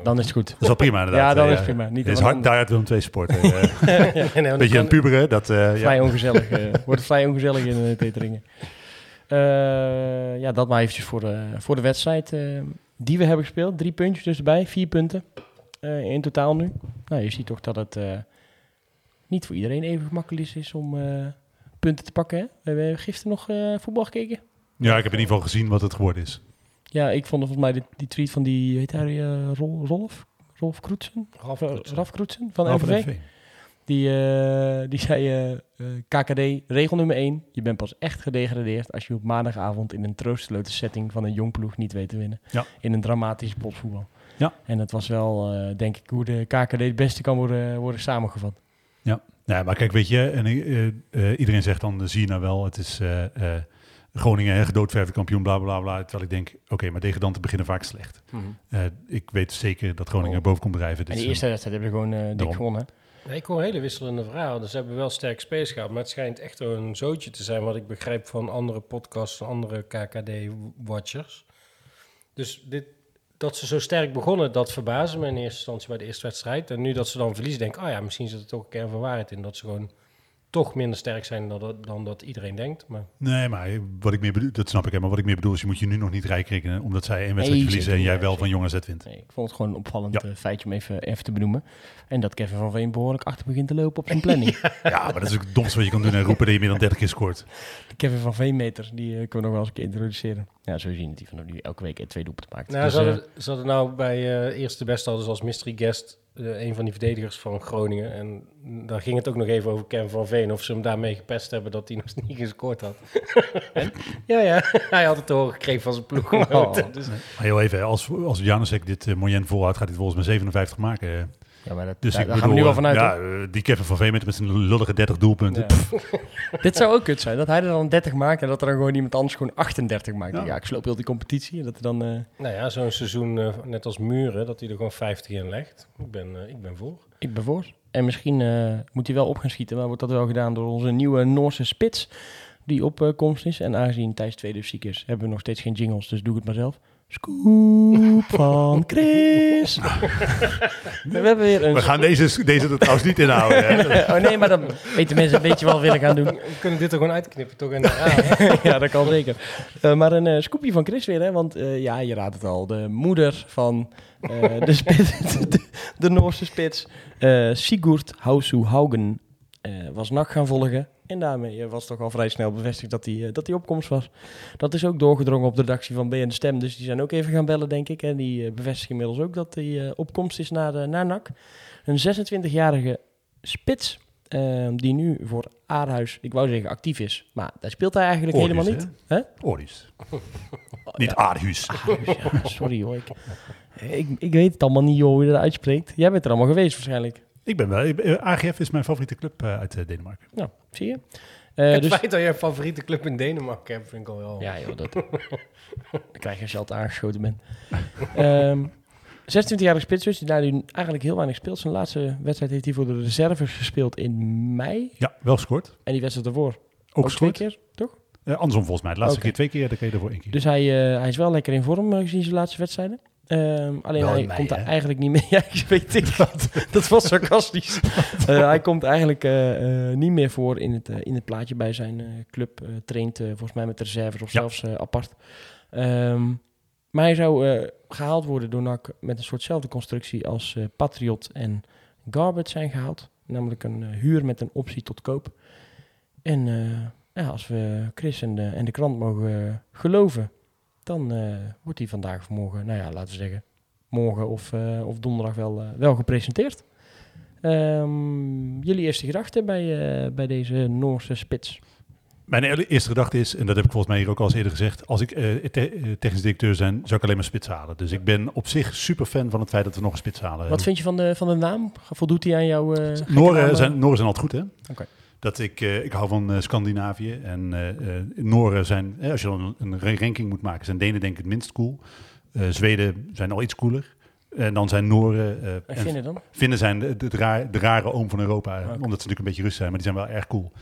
Dan is het goed. Dat is wel prima inderdaad. Ja, dan Eh, is het prima. Niet Het is een hard, ander- daar Willem twee sporten. Eh, nee, Beetje aan kan- puberen, dat... eh, Vrij ja. ongezellig. eh, wordt vrij ongezellig in uh, Teteringen. Eh, ja, dat maar eventjes voor de, voor de wedstrijd eh, die we hebben gespeeld. Drie puntjes dus erbij, vier punten eh, in totaal nu. Nou, je ziet toch dat het eh, niet voor iedereen even gemakkelijk is om eh, punten te pakken. Hè? We hebben gisteren nog eh, voetbal gekeken. ja, ik heb in ieder geval gezien wat het geworden is. Ja, ik vond volgens mij die, die tweet van die, heet hij, eh, Rol- Rolf? Rolf Kroetsen? Raf Kroetsen van NVV. NVV. Die, eh, die zei, eh, KKD, regel nummer 1. Je bent pas echt gedegradeerd als je op maandagavond in een troosteloze setting van een jong ploeg niet weet te winnen. Ja. In een dramatisch potvoetbal. Ja. En dat was wel, denk ik, hoe de KKD het beste kan worden, worden samengevat. Ja, maar kijk, weet je, en, iedereen zegt dan, zie je nou wel, het is Groningen, gedoodverfde kampioen, bla bla bla. Terwijl ik denk, oké, maar degradanten beginnen vaak slecht. Eh, ik weet zeker dat Groningen Oh. boven komt drijven. en Dus, die eerste wedstrijd hebben we gewoon eh, dik gewonnen. Nee, ik hoor hele wisselende verhalen. Dus ze hebben wel sterk space gehad. Maar het schijnt echt een zootje te zijn... wat ik begrijp van andere podcasts... andere KKD-watchers. Dus dit, dat ze zo sterk begonnen... dat verbaasde me in eerste instantie bij de eerste wedstrijd. En nu dat ze dan verliezen... denk ik... oh ja, misschien zit er toch een kern van waarheid in... dat ze gewoon toch minder sterk zijn dan dat, dan dat iedereen denkt. Maar Nee, maar wat ik meer bedoel, dat snap ik. Hè, maar wat ik meer bedoel is, je moet je nu nog niet rijk rekenen. Omdat zij één wedstrijd Nee, verliezen en jij wel van Jong AZ wint. Nee, ik vond het gewoon een opvallend Ja. eh, feitje om even, even te benoemen. En dat Kevin van Veen behoorlijk achter begint te lopen op zijn planning. Ja, maar dat is ook het domste wat je kan doen en roepen dat je meer dan 30 keer scoort. De Kevin van Veen meter, die eh, kunnen we nog wel eens een keer introduceren. Ja, zo zien dat hij van nu elke week twee doelpunten maakt. nou, Dus, ze, eh, hadden, ze hadden nou bij eh Eerste Best hadden ze als mystery guest... eh, een van die verdedigers van Groningen. En daar ging het ook nog even over Ken van Veen. Of ze hem daarmee gepest hebben dat hij nog niet gescoord had. ja, ja. Hij had het te horen gekregen van zijn ploeggenoten. Oh. Dus, Maar heel even, als, als Janusek dit uh, moyen volhoudt, gaat hij volgens mij 57 maken. Ja, maar dat, Dus daar, ik daar gaan we nu wel vanuit. Ja, hoor. eh, die Kevin van Veen met, zijn lullige 30 doelpunten. Ja. Dit zou ook kut zijn, dat hij er dan 30 maakt en dat er dan gewoon iemand anders gewoon 38 maakt. Ja, Ja. ik sloop heel die competitie en dat er dan... eh, nou ja, zo'n seizoen eh, net als Muren, dat hij er gewoon 50 in legt. Ik ben, ik ben voor. Ik ben voor. En misschien eh, moet hij wel op gaan schieten, maar wordt dat wel gedaan door onze nieuwe Noorse spits die op komst is. En aangezien Thijs 2 dus ziek is, hebben we nog steeds geen jingles, dus doe ik het maar zelf. Scoop van Chris. we hebben weer een... We gaan deze, deze er trouwens niet inhouden. Hè. oh nee, maar dan weten mensen een beetje wel willen gaan doen. We kunnen dit er gewoon uitknippen, toch? En, ja, ja, dat kan zeker. Eh, maar een eh, scoopje van Chris weer, hè? Want eh, ja, je raadt het al. De moeder van eh, de, spits, de, de Noorse spits, eh, Sigurd Hausu Haugen, eh, was NAC gaan volgen. En daarmee eh, was toch al vrij snel bevestigd dat hij, eh, dat hij opkomst was. Dat is ook doorgedrongen op de redactie van BN De Stem. Dus die zijn ook even gaan bellen, denk ik. En die eh, bevestigen inmiddels ook dat eh, opkomst is naar, de, naar NAC. Een 26-jarige spits. eh, die nu voor Aarhuis, ik wou zeggen actief is. Maar daar speelt hij eigenlijk Oris, helemaal niet. Hè? Oris. Niet Aarhus. Ja, sorry hoor. Ik, ik, ik weet het allemaal niet joh, hoe je dat uitspreekt. Jij bent er allemaal geweest waarschijnlijk. Ik ben wel. eh, AGF is mijn favoriete club eh, uit eh, Denemarken. Nou, zie je. Eh, het dus, feit dat je een favoriete club in Denemarken hebt, vind ik al wel... ja joh, dat dan krijg je als je altijd aangeschoten bent. Ehm 26-jarige spits dus, die daar nu eigenlijk heel weinig speelt. Zijn laatste wedstrijd heeft hij voor de reserves gespeeld in mei. Ja, wel gescoord. En die wedstrijd ervoor Ook, ook, twee keer, toch? Eh, andersom volgens mij. De laatste keer twee keer, de keer ervoor één keer. Dus hij, eh, hij is wel lekker in vorm gezien zijn laatste wedstrijden. Ehm, alleen Wel hij komt er eigenlijk niet meer. Ja, ik weet ik dat. Dat was sarcastisch. Eh, hij komt eigenlijk eh, eh, niet meer voor in het, in het plaatje bij zijn club. eh, traint eh, volgens mij met de reserves of Ja. zelfs apart. Ehm, maar hij zou eh, gehaald worden door NAC met een soortzelfde constructie als Patriot en Garbett zijn gehaald. Namelijk een huur met een optie tot koop. En eh, ja, als we Chris en de, en de krant mogen geloven, dan eh, wordt hij vandaag of morgen, nou ja, laten we zeggen, morgen of, eh, of donderdag wel, eh, wel gepresenteerd. Ehm, jullie eerste gedachten bij, bij deze Noorse spits? Mijn eerste gedachte is, en dat heb ik volgens mij hier ook al eens eerder gezegd, als ik te- technisch directeur zijn, zou ik alleen maar spits halen. Dus ik ben op zich super fan van het feit dat we nog een spits halen. Wat vind je van de, van de naam? Voldoet hij aan jouw... Noren eh? zijn, Noren zijn altijd goed, hè? Oké. Dat ik, eh, ik hou van eh, Scandinavië. En eh eh, Noren zijn, eh, als je dan een, een ranking moet maken, zijn Denen denk ik het minst cool. Eh, Zweden zijn al iets cooler. En dan zijn Noren eh, En Finnen dan? Finnen zijn de, de, raar- de rare oom van Europa. Oké. Omdat ze natuurlijk een beetje Rus zijn, maar die zijn wel erg cool.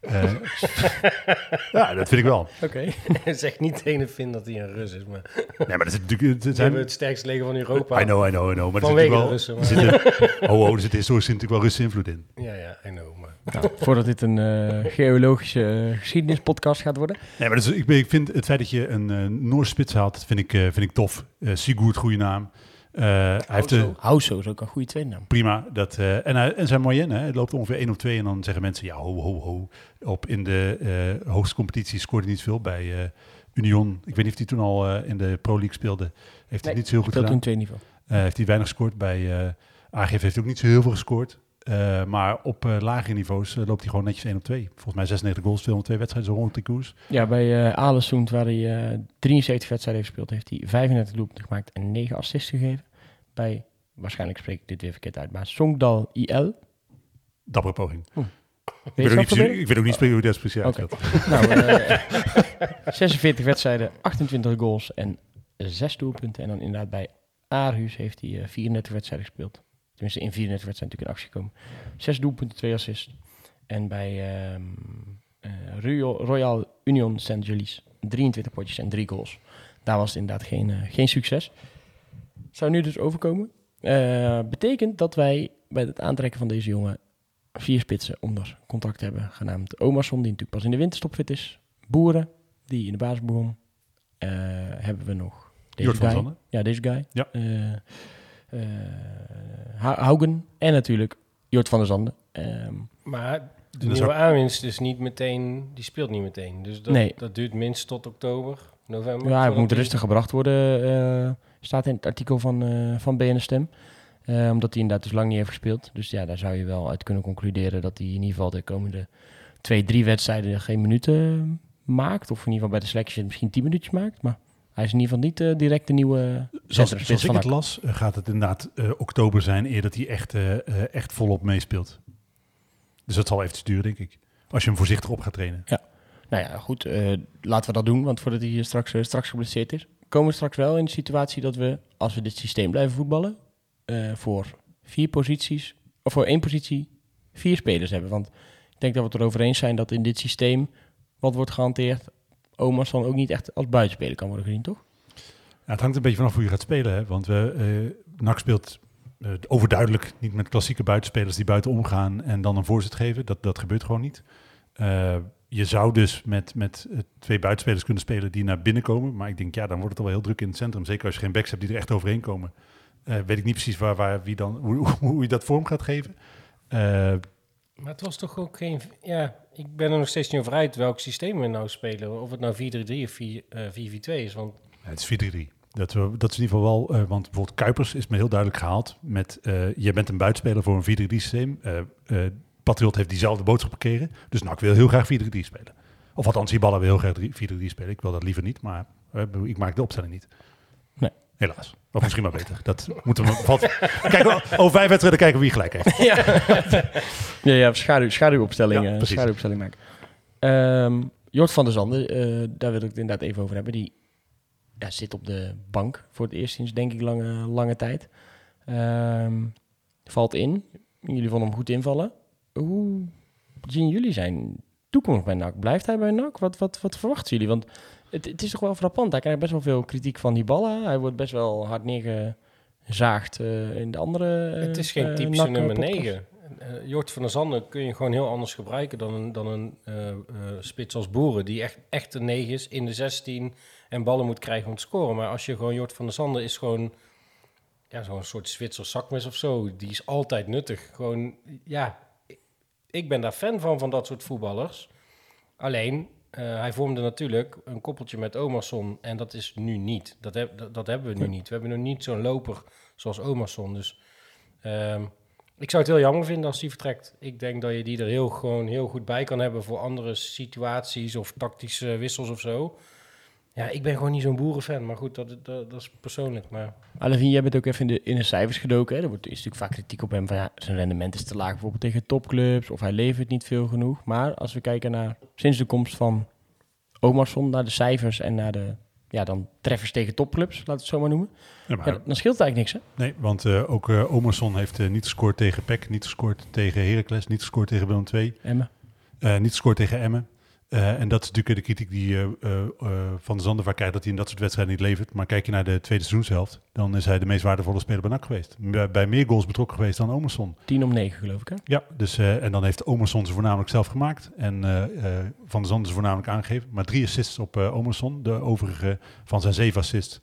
Eh, ja, dat vind ik wel. Oké. zeg niet tegen Finn dat hij een Rus is, maar Nee, maar dat is natuurlijk... Het ze zijn, hebben het sterkste leger van Europa. I know, I know, I know. Maar er zit Vanwege natuurlijk de wel... Russen, er maar- zit een- oh, oh, er zit historisch natuurlijk wel Russische invloed in. Ja, ja, I know, maar... Nou, voordat dit een eh, geologische eh, geschiedenispodcast gaat worden. Nee, maar dus, ik, ben- ik vind het feit dat je een eh Noorse spits haalt, vind ik, eh, vind ik tof. Eh Sigurd, goede naam. Eh, hij heeft de, Houso is ook een goede tweede naam. prima. Dat, eh, en, hij, en zijn moyenne, hè, het loopt ongeveer 1 of 2. En dan zeggen mensen, ja, ho, ho, ho. Op in de eh, hoogste competitie scoorde hij niet veel. Bij eh, Union, ik weet niet of hij toen al eh, in de Pro League speelde. Heeft hij Nee, niet zo heel goed gedaan. toen twee niveau. Eh, heeft hij weinig gescoord. Bij eh AGF heeft hij ook niet zo heel veel gescoord. Eh, maar op eh lagere niveaus eh, loopt hij gewoon netjes 1 op 2. Volgens mij 96 goals, 202 wedstrijden, zo rond die koers. Ja, bij Alesund, waar hij eh 73 wedstrijden heeft gespeeld, heeft hij 35 doelpunten gemaakt en 9 assists gegeven. Bij, waarschijnlijk spreek ik dit weer verkeerd uit, maar Songdal IL. Dappere poging. Weet Ik weet, ook dat niet, ik weet ook niet spreken hoe dat Oké. uitspeelt. Nou, eh, 46 wedstrijden, 28 goals en 6 doelpunten. En dan inderdaad bij Aarhus heeft hij eh, 34 wedstrijden gespeeld. Tenminste in 34 wedstrijden natuurlijk in actie gekomen. Zes doelpunten, twee assists. En bij ehm, eh, Royal, Royal Union. Julius 23 potjes en drie goals. Daar was het inderdaad geen, eh, geen succes. Zou nu dus overkomen. Eh, betekent dat wij bij het aantrekken van deze jongen vier spitsen onder contract hebben. Genaamd Omerson, die natuurlijk pas in de winterstop fit is. Boeren, die in de basis begon. Hebben we nog deze Jort van guy. Ja, deze guy. Ja. Haugen en natuurlijk Jort van der Zanden. Ehm, Maar de nieuwe ook- aanwinst is niet meteen, die speelt niet meteen. Dus dat, Nee. dat duurt minstens tot oktober, november. ja, hij voordat moet rustig gebracht worden, eh, staat in het artikel van, eh van BNS Stem. Eh, omdat hij inderdaad dus lang niet heeft gespeeld. Dus ja, daar zou je wel uit kunnen concluderen dat hij in ieder geval de komende twee, drie wedstrijden geen minuten maakt. Of in ieder geval bij de selectie misschien tien minuutjes maakt. Maar hij is in ieder geval niet eh, direct de nieuwe Zoals, centrumspits zoals ik van het las, eh, gaat het inderdaad eh, oktober zijn eer dat hij echt, eh, eh, echt volop meespeelt. Dus dat zal even duren, denk ik. Als je hem voorzichtig op gaat trainen. Nou ja, goed, eh, laten we dat doen. Want voordat hij hier straks, eh, straks geblesseerd is, komen we straks wel in de situatie dat we, als we dit systeem blijven voetballen, eh, voor vier posities, of voor één positie, vier spelers hebben. Want ik denk dat we het erover eens zijn dat in dit systeem, wat wordt gehanteerd, Omas dan ook niet echt als buitenspeler kan worden gezien, toch? Het hangt een beetje vanaf hoe je gaat spelen. Hè? Want we, eh NAC speelt eh, overduidelijk niet met klassieke buitenspelers die buiten omgaan en dan een voorzet geven. Dat, dat gebeurt gewoon niet. Eh, je zou dus met, met twee buitenspelers kunnen spelen die naar binnen komen. Maar ik denk, ja, dan wordt het al wel heel druk in het centrum. Zeker als je geen backs hebt die er echt overheen komen. Weet ik niet precies waar, waar, wie dan, hoe, hoe je dat vorm gaat geven. Maar het was toch ook geen... Ja, ik ben er nog steeds niet over uit welk systeem we nou spelen. Of het nou 4-3-3 of 4, eh, 4-4-2 is. Want het is 4-3. Dat, we, dat is in ieder geval wel, eh, want bijvoorbeeld Kuipers is me heel duidelijk gehaald met, eh je bent een buitenspeler voor een 4-3 systeem. Eh, Patriot heeft diezelfde boodschap gekeren, dus NAC wil heel graag 4-3 spelen. Of althans, die ballen wil heel graag 4-3 spelen. Ik wil dat liever niet, maar ik maak de opstelling niet. Helaas. Of misschien maar beter. Dat moeten we... Valt, kijk, over vijf wedstrijden kijken wie gelijk heeft. Ja, ja schaduw, schaduwopstelling, Ja, eh, schaduwopstelling maken. Ehm Jort van der Zanden, eh, daar wil ik het inderdaad even over hebben. Die ja, zit op de bank voor het eerst sinds denk ik lange, lange tijd. Ehm, valt in. Jullie vonden hem goed invallen. Hoe zien jullie zijn toekomst bij NAC? Blijft hij bij NAC? Wat, wat, wat verwachten jullie? Want het, het is toch wel frappant. Hij krijgt best wel veel kritiek van die ballen. Hij wordt best wel hard neergezaagd eh, in de andere eh, het is geen eh, typische nummer podcast. 9. Eh, Jort van der Zanden kun je gewoon heel anders gebruiken dan een, dan een spits als Boeren. Die echt, echt een 9 is in de 16 en ballen moet krijgen om te scoren. Maar als je gewoon Jort van der Zanden is gewoon ja, zo'n soort Zwitser zakmes of zo. Die is altijd nuttig. Gewoon, ja, ik- ben daar fan van, van dat soort voetballers. Alleen, hij vormde natuurlijk een koppeltje met Omerson en dat is nu niet. Dat, heb, dat, dat hebben we nu niet. We hebben nu niet zo'n loper zoals Omerson. Dus ehm, ik zou het heel jammer vinden als die vertrekt. Ik denk dat je die er heel, gewoon heel goed bij kan hebben voor andere situaties of tactische wissels of zo. Ja, ik ben gewoon niet zo'n boerenfan, maar goed, dat, dat, dat is persoonlijk. Maar Alevin, jij bent ook even in de, in de cijfers gedoken. Hè? Er wordt, is natuurlijk vaak kritiek op hem van ja, zijn rendement is te laag bijvoorbeeld tegen topclubs of hij levert niet veel genoeg. Maar als we kijken naar sinds de komst van Omarsson, naar de cijfers en naar de ja, dan treffers tegen topclubs, laten we het zo maar noemen. Ja, maar- Ja, dan scheelt het eigenlijk niks hè? Nee, want eh, ook eh Omerson heeft eh, niet gescoord tegen PEC, niet gescoord tegen Heracles, niet gescoord tegen Willem II. Emma. Eh, niet gescoord tegen Emmen. Eh, en dat is natuurlijk de kritiek die eh, Van de Zandervaart krijgt, dat hij in dat soort wedstrijden niet levert. Maar kijk je naar de tweede seizoenshelft, dan is hij de meest waardevolle speler bij NAC geweest. Bij, bij meer goals betrokken geweest dan Omerson. 10 om 9 geloof ik hè? Ja, dus, en dan heeft Omerson ze voornamelijk zelf gemaakt. En Van de Zander ze voornamelijk aangegeven. Maar drie assists op Omerson, de overige van zijn zeven assists.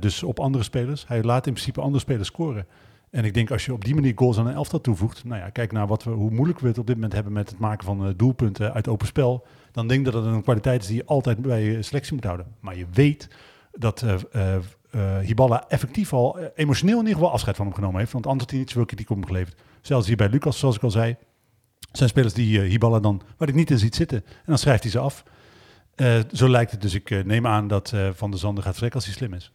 Dus op andere spelers. Hij laat in principe andere spelers scoren. En ik denk als je op die manier goals aan een elftal toevoegt. Nou ja, kijk naar wat we, hoe moeilijk we het op dit moment hebben met het maken van doelpunten uit open spel. Dan denk ik dat het een kwaliteit is die je altijd bij je selectie moet houden. Maar je weet dat eh, Hiballa effectief al emotioneel in ieder geval afscheid van hem genomen heeft. Want anders had hij niet zoveel kritiek op hem geleverd. Zelfs hier bij Lucas, zoals ik al zei. Zijn spelers die Hiballa dan, waar ik niet in ziet zitten. En dan schrijft hij ze af. Zo lijkt het. Dus ik neem aan dat Van der Zanden gaat vertrekken als hij slim is.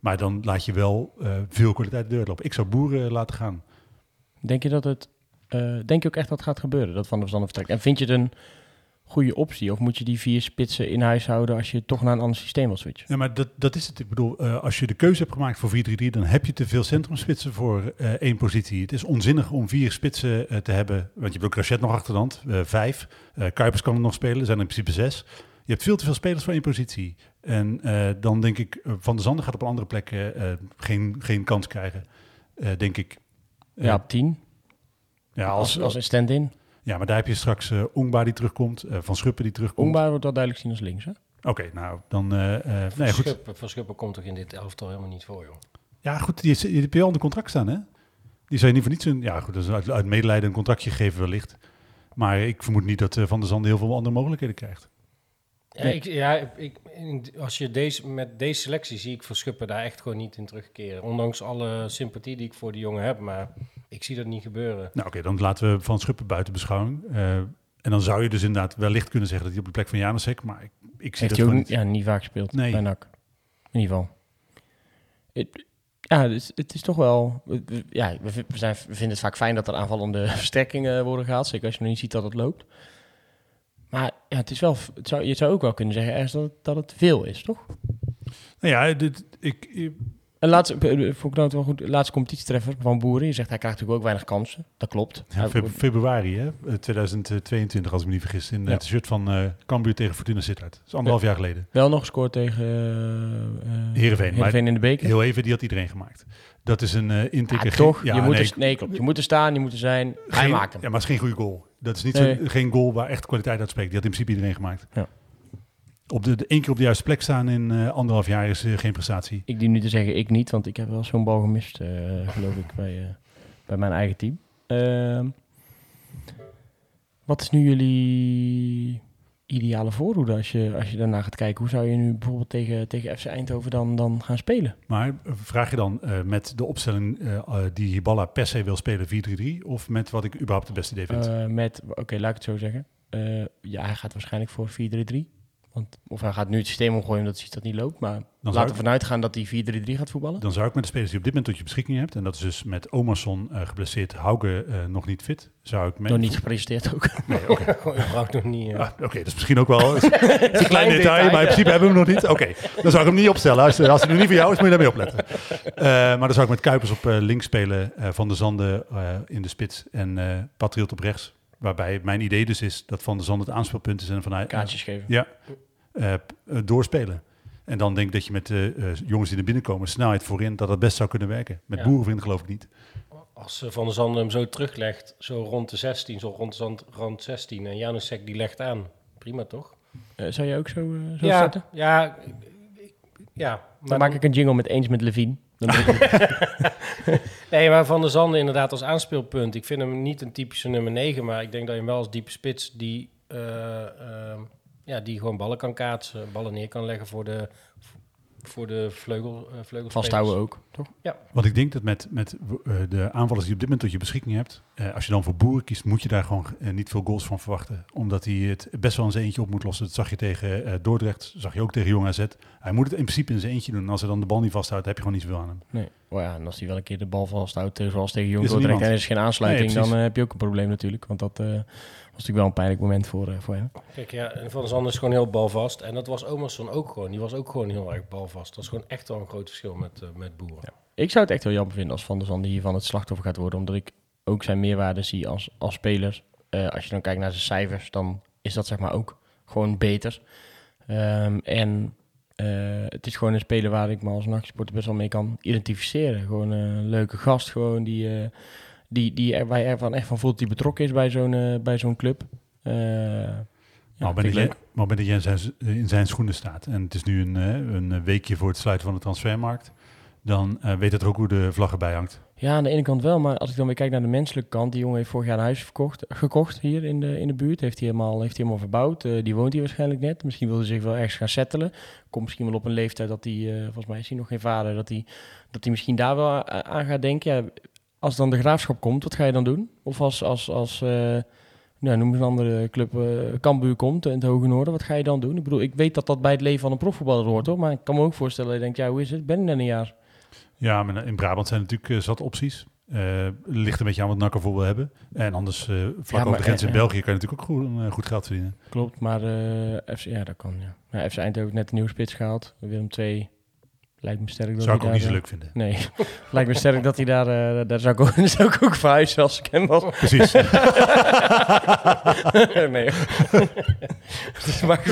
Maar dan laat je wel veel kwaliteit de deur lopen. Ik zou boeren laten gaan. Denk je dat het, denk je ook echt dat gaat gebeuren, dat Van der Zanden vertrekt? En vind je het een goede optie? Of moet je die vier spitsen in huis houden als je toch naar een ander systeem wil switchen? Ja, maar dat, dat is het. Ik bedoel, eh, als je de keuze hebt gemaakt voor 4-3-3, dan heb je te veel centrumspitsen voor eh, één positie. Het is onzinnig om vier spitsen eh, te hebben, want je hebt ook Rachet nog achterhand, vijf. Kuipers kan er nog spelen, er zijn er in principe zes. Je hebt veel te veel spelers voor één positie. En dan denk ik, Van der Zanden gaat op een andere plek geen, geen kans krijgen, denk ik. Ja, op 10. ja, Als, als, als een stand-in. Ja, maar daar heb je straks eh Ongba die terugkomt, eh, Van Schuppen die terugkomt. Ongbaar wordt wel duidelijk zien als links, hè? Oké, nou, dan... eh, eh, nee, goed. Schuppen, Van Schuppen komt toch in dit elftal helemaal niet voor, joh. Ja, goed, die, is- die heb je al onder contract staan, hè? Die je niet voor niets een... Ja, goed, dat is uit, uit medelijden een contractje geven wellicht. Maar ik vermoed niet dat eh, Van der Zanden heel veel andere mogelijkheden krijgt. Ja, ik, ja ik, als je deze, met deze selectie zie ik Van Schuppen daar echt gewoon niet in terugkeren. Ondanks alle sympathie die ik voor die jongen heb, maar ik zie dat niet gebeuren. Nou, oké, dan laten we Van Schuppen buiten beschouwing. Eh, en dan zou je dus inderdaad wellicht kunnen zeggen dat hij op de plek van Janusek... Maar ik, ik zie Heeft dat ook niet, ja, niet vaak gespeeld Nee. bij NAC. In ieder geval. Het, ja, het is, het is toch wel... we- we- Ja, we, zijn, we vinden het vaak fijn dat er aanvallende versterkingen worden gehaald. Zeker als je nog niet ziet dat het loopt. Maar ja, het is wel, het zou, je zou ook wel kunnen zeggen ergens dat, het- dat het veel is, toch? Nou ja, dit, ik- En laatste, eh, vond ik nou wel goed, laatste competitietreffer van Boeren. Je zegt hij krijgt natuurlijk ook weinig kansen. Dat klopt. ja, februari hè, eh, 2022, als ik me niet vergis, in Ja. het shirt van eh Cambuur tegen Fortuna Sittard. Dat is anderhalf jaar geleden. wel nog gescoord tegen uh, Heerenveen, maar- in de beker. Heel even, die had iedereen gemaakt. Dat is een eh intake... Ja, toch? Ja, je moet nee, er, nee, klopt. Je moet er staan, je moet er zijn. Hij maakt hem. Ja, maar het is geen goede goal. Dat is niet Nee. zo, geen goal waar echt kwaliteit uit spreekt. Die had in principe iedereen gemaakt. Ja. Op de, de één keer op de juiste plek staan in eh, anderhalf jaar is eh, geen prestatie. Ik die nu te zeggen, ik niet, want ik heb wel zo'n bal gemist, eh, geloof ik, bij, bij mijn eigen team. Ehm, wat is nu jullie ideale voorhoede als je, als je daarna gaat kijken? Hoe zou je nu bijvoorbeeld tegen, tegen FC Eindhoven dan, dan gaan spelen? Maar vraag je dan met de opstelling die Hiballa per se wil spelen 4-3-3 of met wat ik überhaupt het beste idee vind? Met, oké, laat ik het zo zeggen. Ja, hij gaat waarschijnlijk voor 4-3-3. Want, of hij gaat nu het systeem omgooien omdat hij ziet dat niet loopt. Maar laten we vanuit gaan dat hij 4-3-3 gaat voetballen. Dan zou ik met de spelers die op dit moment tot je beschikking hebt, en dat is dus met Omerson eh, geblesseerd, Hauge eh, nog niet fit, zou ik met... Nog niet gepresenteerd ook. Nee, oké. Überhaupt nog niet... Ah, Oké, dat is misschien ook wel is een klein detail, maar in principe hebben we hem nog niet. Oké, dan zou ik hem niet opstellen. Als, als hij nu niet voor jou is, moet je daarmee opletten. Eh, maar dan zou ik met Kuipers op links spelen, Van der Zanden in de spits en Patriot op rechts. Waarbij mijn idee dus is dat Van der Zanden het aanspeelpunt is en vanuit Kaartjes geven. ja, eh, eh, doorspelen. En dan denk ik dat je met de eh, jongens die er binnenkomen, snelheid voorin, dat dat best zou kunnen werken. Met Ja. Boerenvriend geloof ik niet. Als eh, Van der Zanden hem zo teruglegt, zo rond de 16, zo rond, zand- rond 16, en Janusek die legt aan. Prima toch? Eh, zou je ook zo, zo ja, starten? ja, ja. Maar Dan maak ik een jingle met eens met Levine. Dan Nee, maar Van der Zanden inderdaad als aanspeelpunt. Ik vind hem niet een typische nummer 9, maar ik denk dat je hem wel als diepe spits die, eh, ehm, ja, die gewoon ballen kan kaatsen, ballen neer kan leggen voor de, voor de vleugel, uh, vleugelspelers. vasthouden ook, toch? Want ik denk dat met, met eh, de aanvallers die je op dit moment tot je beschikking hebt, eh, als je dan voor Boeren kiest, moet je daar gewoon eh, niet veel goals van verwachten. Omdat hij het best wel in zijn eentje op moet lossen. Dat zag je tegen eh, Dordrecht, zag je ook tegen Jong AZ. Hij moet het in principe in zijn eentje doen. En als hij dan de bal niet vasthoudt, heb je gewoon niet zoveel aan hem. Nee. Oh ja, en als hij wel een keer de bal vasthoudt, tegen- zoals tegen Jong Dordrecht, en er is geen aansluiting, Nee, dan eh, heb je ook een probleem natuurlijk. Want dat eh, natuurlijk wel een pijnlijk moment voor, eh, voor hem. Kijk, ja, en Van der Zanden is gewoon heel balvast. En dat was Omerson ook gewoon. Die was ook gewoon heel erg balvast. Dat is gewoon echt wel een groot verschil met, eh, met Boeren. Ik zou het echt wel jammer vinden als Van der Zanden hiervan het slachtoffer gaat worden. Omdat ik ook zijn meerwaarde zie als, als speler. Eh, als je dan kijkt naar zijn cijfers, dan is dat zeg maar ook gewoon beter. Ehm, en het is gewoon een speler waar ik me als nachtsporter best wel mee kan identificeren. Gewoon een leuke gast, gewoon die, die, die er, waar je ervan echt van voelt die betrokken is bij zo'n eh, bij zo'n club. Eh, ja, maar, ben maar ben in zijn, in zijn schoenen staat en het is nu een, eh, een weekje voor het sluiten van de transfermarkt, dan eh, weet het er ook hoe de vlag erbij hangt. Ja, aan de ene kant wel, maar als ik dan weer kijk naar de menselijke kant, die jongen heeft vorig jaar een huis verkocht, gekocht hier in de, in de buurt. Heeft hij helemaal, heeft hij helemaal verbouwd. Eh, die woont hier waarschijnlijk net. Misschien wil hij zich wel ergens gaan settelen. Komt misschien wel op een leeftijd dat hij, eh, volgens mij is hij nog geen vader, dat hij, dat hij misschien daar wel aan gaat denken. Ja, als dan de graafschap komt, wat ga je dan doen? Of als, als, als eh, nou, noem eens een andere club, Cambuur komt in het Hoge Noorden, wat ga je dan doen? Ik bedoel, ik weet dat dat bij het leven van een profvoetballer hoort, hoor. Maar ik kan me ook voorstellen dat je denkt, ja, hoe is het? Ben ik net een jaar? Ja, maar in Brabant zijn natuurlijk eh, zat opties. Eh, ligt een beetje aan wat NAC ervoor wil hebben. En anders, vlak over de grens in. België, kan je natuurlijk ook goed, goed geld verdienen. Klopt, maar FC, ja, dat kan, ja. ja FC Eindhoven heeft net een nieuwe spits gehaald. Willem II lijkt me sterk dat Zou ik ook niet zo daar, leuk vinden. eh, Nee, lijkt me sterk dat hij daar... eh, daar zou ik ook, daar zou ik ook verhuizen als ik hem was. Precies. nee. Dus maar-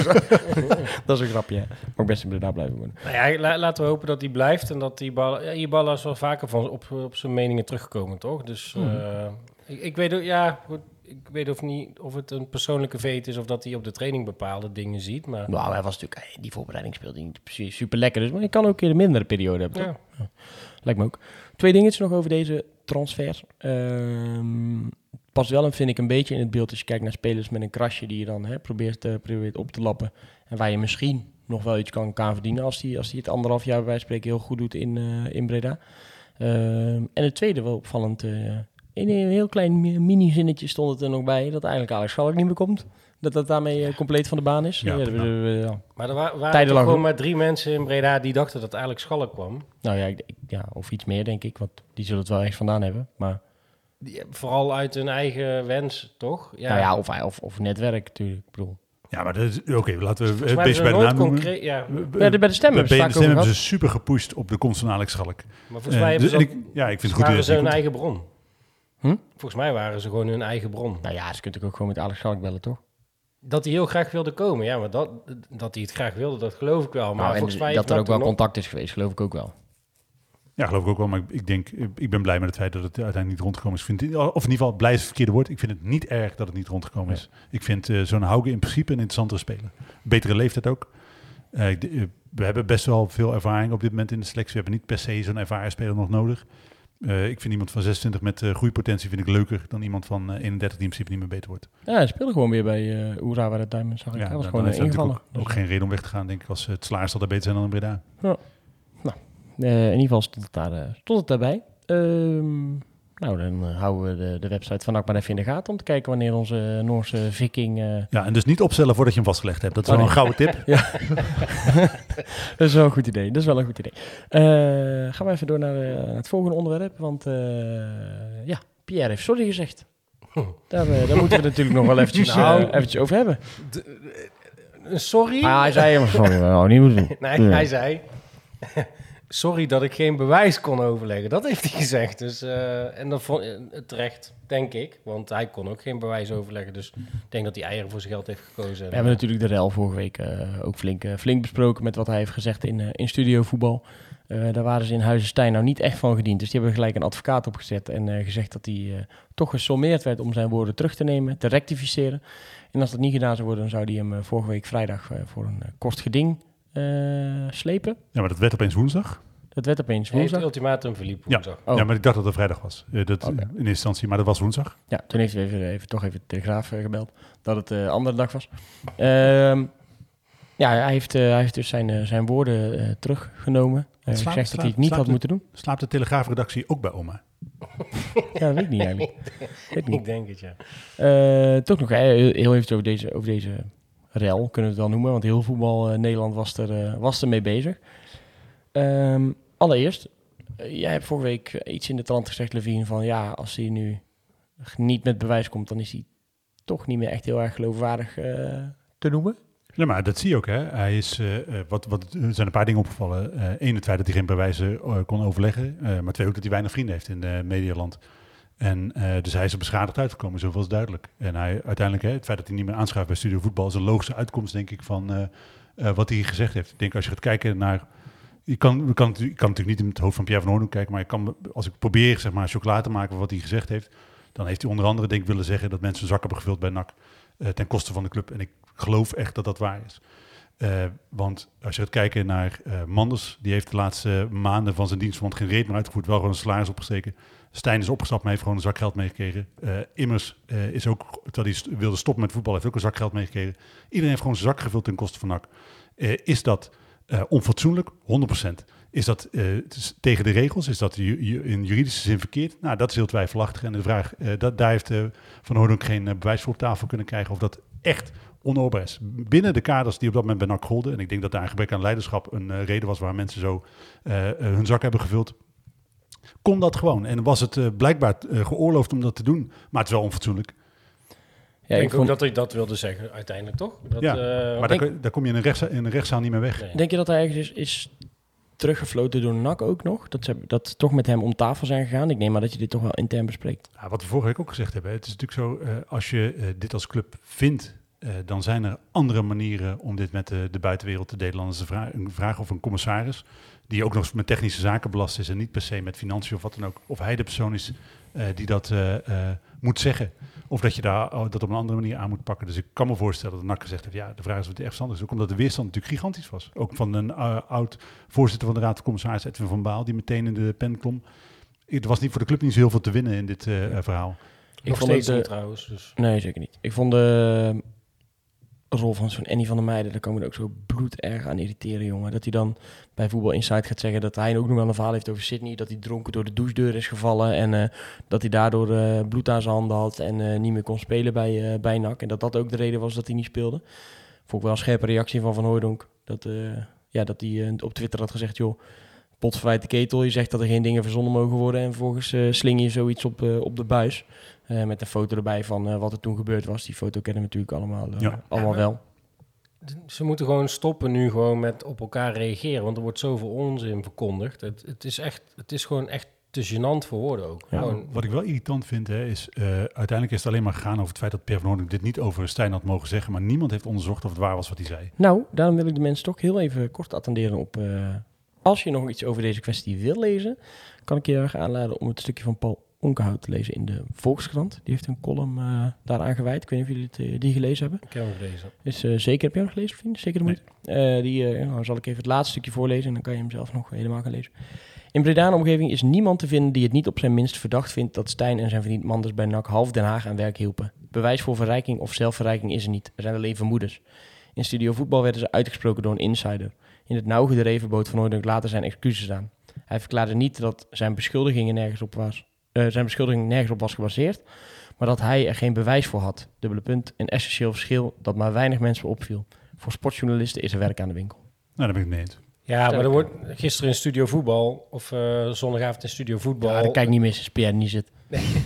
dat is een grapje. Maar ik best in Breda blijven wonen. Nou ja, la- laten we hopen dat hij blijft en dat die ballen... Ja, Ibala is wel vaker van, op, op zijn meningen teruggekomen, toch? Dus eh, ik, ik weet ook, ja, goed, ik weet of, niet, of het een persoonlijke veet is of dat hij op de training bepaalde dingen ziet, maar... Nou, hij was natuurlijk... Die voorbereiding speelde hij niet precies super lekker. Dus, maar je kan ook in een mindere periode hebben, toch? Ja. Lijkt me ook. Twee dingetjes nog over deze transfer. Ehm past wel, en vind ik, een beetje in het beeld als je kijkt naar spelers met een krasje die je dan hè, probeert, probeert op te lappen. En waar je misschien nog wel iets kan, kan verdienen als hij als die het anderhalf jaar bij wijze van spreken heel goed doet in, eh, in Breda. Ehm, en het tweede, wel opvallend, eh, in een heel klein mi- mini-zinnetje stond het er nog bij dat eigenlijk Alex Schalk niet meer komt. Dat dat daarmee eh, compleet van de baan is. Ja, Ja, we- prima. we- we- ja. Maar er wa- waren Tijden toch lang. gewoon maar drie mensen in Breda die dachten dat eigenlijk Schalk kwam. Nou ja, ik, ja, of iets meer denk ik, want die zullen het wel echt vandaan hebben. Maar Die, vooral uit hun eigen wens, toch? ja, nou ja of, of, of netwerk natuurlijk. Ik bedoel. Ja, maar dat is- oké, laten we een beetje bij ze de nooit naam noemen. concreet... Ja, Bij de, bij de stemmen Bij de hebben ze super gepusht op de komst van Alex Schalk. maar volgens Eh, mij hebben dus- ze en ook- ik, ja, ik vind het goed ze hun eigen bron. Hm? Volgens mij waren ze gewoon hun eigen bron. Nou ja, ze kunt ook gewoon met Alex Schalk bellen, toch? Dat hij heel graag wilde komen. Ja, maar dat, dat hij het graag wilde, dat geloof ik wel. Maar Nou, en volgens mij dat er ook wel nog- contact is geweest, geloof ik ook wel. Ja, geloof ik ook wel. Maar ik, ik denk, ik ben blij met het feit dat het uiteindelijk niet rondgekomen is. Ik vind, het- of in ieder geval, blij is het verkeerde woord. Ik vind het niet erg dat het niet rondgekomen is. Ik vind eh, zo'n Hauge in principe een interessantere speler. Betere leeftijd ook. Eh, eh, we hebben best wel veel ervaring op dit moment in de selectie. We hebben niet per se zo'n ervaren speler nog nodig. Eh, ik vind iemand van 26 met eh groeipotentie vind ik leuker dan iemand van eh, 31 die in principe niet meer beter wordt. Ja, hij speelde gewoon weer bij uh, Urawa de Diamond, zag ik. hij was dan- gewoon dan uh, hij ingevallen. Ook, ook geen reden om weg te gaan, denk ik, als het Slaars zal er beter zijn dan in Breda. Eh, in ieder geval stond het, daar, eh, stond het daarbij. Ehm, nou, dan eh, houden we de, de website van maar even in de gaten om te kijken wanneer onze Noorse viking... eh, Ja, en dus niet opstellen voordat je hem vastgelegd hebt. Dat is Oh, wel nee. een gouden tip. dat is wel een goed idee. Dat is wel een goed idee. Eh, gaan we even door naar het volgende onderwerp. Want eh, ja, Pierre heeft sorry gezegd. Daar, daar moeten we natuurlijk nog wel eventjes, Nou. eventjes over hebben. Sorry? Ah, hij zei hem sorry, we niet moeten doen. Nee, Ja. hij zei... Sorry dat ik geen bewijs kon overleggen. Dat heeft hij gezegd. Dus, eh, en dat vond eh, terecht, denk ik. Want hij kon ook geen bewijs overleggen. Dus ik denk dat hij eieren voor zijn geld heeft gekozen. We hebben natuurlijk de rel vorige week eh, ook flink, eh, flink besproken met wat hij heeft gezegd in, eh, in studio voetbal. Eh, daar waren ze in Huizenstein nou niet echt van gediend. Dus die hebben gelijk een advocaat opgezet en eh, gezegd dat hij eh, toch gesommeerd werd om zijn woorden terug te nemen, te rectificeren. En als dat niet gedaan zou worden, dan zou hij hem eh, vorige week vrijdag eh, voor een eh, kort geding eh, slepen. Ja, maar dat werd opeens woensdag. Dat werd opeens Hij heeft woensdag. het ultimatum verliep Ja. woensdag. Oh. Ja, maar ik dacht dat het vrijdag was. Eh, dat. In eerste instantie, maar dat was woensdag. Ja, toen heeft hij even, even, toch even de Telegraaf eh, gebeld dat het de andere dag was. Ehm, ja, hij heeft, eh, hij heeft dus zijn, eh, zijn woorden eh, teruggenomen. Hij zegt dat hij het niet had moeten doen. Slaapt de Telegraafredactie ook bij oma? Ja, dat weet ik niet eigenlijk. weet ik niet. Ik denk het, ja. Eh, toch nog eh, heel, heel even over deze, over deze rel, kunnen we het wel noemen. Want heel voetbal eh, Nederland was er, eh, was er mee bezig. Ehm, allereerst, eh, jij hebt vorige week iets in de trant gezegd, Levine, van ja, als hij nu niet met bewijs komt, dan is hij toch niet meer echt heel erg geloofwaardig te noemen. Ja, maar dat zie je ook. Hè. Hij is, wat, wat, er zijn een paar dingen opgevallen. Eén, het feit dat hij geen bewijzen kon overleggen. Maar twee, ook dat hij weinig vrienden heeft in uh, Medialand. En uh, dus hij is er beschadigd uitgekomen, zoveel is duidelijk. En hij uiteindelijk, hè, het feit dat hij niet meer aanschuift bij Studio Voetbal... is een logische uitkomst, denk ik, van uh, uh, wat hij gezegd heeft. Ik denk, als je gaat kijken naar... Je kan, je kan, je kan natuurlijk niet in het hoofd van Pierre van Hoorn kijken... maar kan, als ik probeer, zeg maar, chocola te maken van wat hij gezegd heeft... dan heeft hij onder andere, denk ik, willen zeggen... dat mensen zak hebben gevuld bij NAC ten koste van de club. En ik geloof echt dat dat waar is. Want als je gaat kijken naar Manders, die heeft de laatste maanden van zijn dienstverband geen reet meer uitgevoerd, wel gewoon een salaris opgesteken. Stijn is opgestapt, maar heeft gewoon een zak geld meegekregen. Uh, Immers is ook, terwijl hij wilde stoppen met voetbal, heeft ook een zak geld meegekregen. Iedereen heeft gewoon zijn zak gevuld ten koste van NAC. is dat onfatsoenlijk? 100%. Is dat tegen de regels? Is dat in juridische zin verkeerd? Nou, dat is heel twijfelachtig. En de vraag, dat, daar heeft Van Hoorn ook geen bewijs voor op tafel kunnen krijgen of dat echt onoorbaar is. Binnen de kaders die op dat moment bij NAC golden. En ik denk dat daar een gebrek aan leiderschap een reden was waar mensen zo hun zak hebben gevuld. Kon dat gewoon. En was het eh, blijkbaar eh, geoorloofd om dat te doen. Maar het is wel onfatsoenlijk. Ja, ik ik denk vond, ook dat hij dat wilde zeggen uiteindelijk, toch? Dat, Ja, eh, maar daar, daar kom je in een, rechtszaal, in een rechtszaal niet meer weg. nee. Denk je dat hij ergens is, is teruggefloten door NAC ook nog? Dat ze dat toch met hem om tafel zijn gegaan? Ik neem maar dat je dit toch wel intern bespreekt. Ja, wat we vorige week ook gezegd hebben. Het is natuurlijk zo, eh, als je dit als club vindt, eh, dan zijn er andere manieren om dit met de, de buitenwereld te delen. Dan is de vraag, een vraag of een commissaris, die ook nog eens met technische zaken belast is en niet per se met financiën of wat dan ook. Of hij de persoon is eh, die dat eh, eh, moet zeggen. Of dat je daar, oh, dat op een andere manier aan moet pakken. Dus ik kan me voorstellen dat NAC gezegd heeft, ja, de vraag is of het echt verstandig is. Ook omdat de weerstand natuurlijk gigantisch was. Ook van een oud voorzitter van de Raad van Commissarissen, Edwin van Baal, die meteen in de pen klom. Er was niet voor de club niet zo heel veel te winnen in dit verhaal. Ik Nog vond het, niet trouwens. Dus. Nee, zeker niet. Ik vond de rol van zo'n Annie van der Meijden, daar kan ik ook zo bloederg aan irriteren, jongen. Dat hij dan bij Voetbal Insight gaat zeggen dat hij ook nog wel een verhaal heeft over Sydney. Dat hij dronken door de douchedeur is gevallen en eh, dat hij daardoor eh, bloed aan zijn handen had en eh, niet meer kon spelen bij, bij NAC. En dat dat ook de reden was dat hij niet speelde. Vond ik wel een scherpe reactie van Van Hooydonk. Dat, ja, dat hij op Twitter had gezegd, joh, pot verwijt de ketel. Je zegt dat er geen dingen verzonnen mogen worden en vervolgens sling je zoiets op, op de buis. Eh, met een foto erbij van eh, wat er toen gebeurd was. Die foto kennen we natuurlijk allemaal, eh, Ja. allemaal Ja, wel. Ze moeten gewoon stoppen nu gewoon met op elkaar reageren. Want er wordt zoveel onzin verkondigd. Het, het, is, echt, het is gewoon echt te gênant voor woorden ook. Ja, Gewoon, wat ik wel irritant vind, hè, is uh, uiteindelijk is het alleen maar gegaan over het feit dat Per van Hoornik dit niet over Stijn had mogen zeggen, maar niemand heeft onderzocht of het waar was wat hij zei. Nou, daarom wil ik de mensen toch heel even kort attenderen op... Uh, als je nog iets over deze kwestie wil lezen, kan ik je erg aanladen om het stukje van Paul Onkenhout te lezen in de Volkskrant. Die heeft een column uh, daaraan gewijd. Ik weet niet of jullie het, uh, die gelezen hebben. Ik heb hem gelezen. Is, uh, zeker, heb jij hem gelezen, vriend? Zeker de moeite? Die nou, zal ik even het laatste stukje voorlezen en dan kan je hem zelf nog helemaal gaan lezen. In Breda omgeving is niemand te vinden die het niet op zijn minst verdacht vindt dat Stijn en zijn vriend Manders bij NAC half Den Haag aan werk hielpen. Bewijs voor verrijking of zelfverrijking is er niet. Er zijn alleen vermoedens. In Studio Voetbal werden ze uitgesproken door een insider. In het nauw gedreven bood Van Hooydonk later zijn excuses aan. Hij verklaarde niet dat zijn beschuldigingen nergens op was, zijn beschuldiging nergens op was gebaseerd, maar dat hij er geen bewijs voor had. Dubbele punt, een essentieel verschil dat maar weinig mensen opviel. Voor sportjournalisten is er werk aan de winkel. Nou, daar ben ik mee eens. Ja, maar er wordt gisteren in Studio Voetbal, of uh, zondagavond in Studio Voetbal... Ja, dat kijk niet mis als Pierre niet zit. Nee.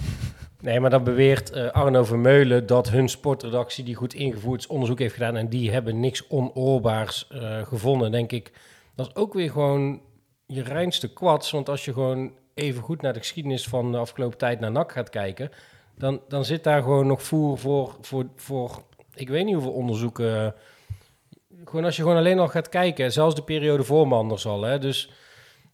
nee, maar dan beweert uh, Arno Vermeulen dat hun sportredactie die goed ingevoerd onderzoek heeft gedaan en die hebben niks onoorbaars uh, gevonden, denk ik. Dat is ook weer gewoon je reinste kwats, want als je gewoon even goed naar de geschiedenis van de afgelopen tijd naar NAC gaat kijken, dan, dan zit daar gewoon nog voer voor, voor, voor ik weet niet hoeveel onderzoeken. Gewoon als je gewoon alleen al gaat kijken, zelfs de periode voor Manders al. Hè, dus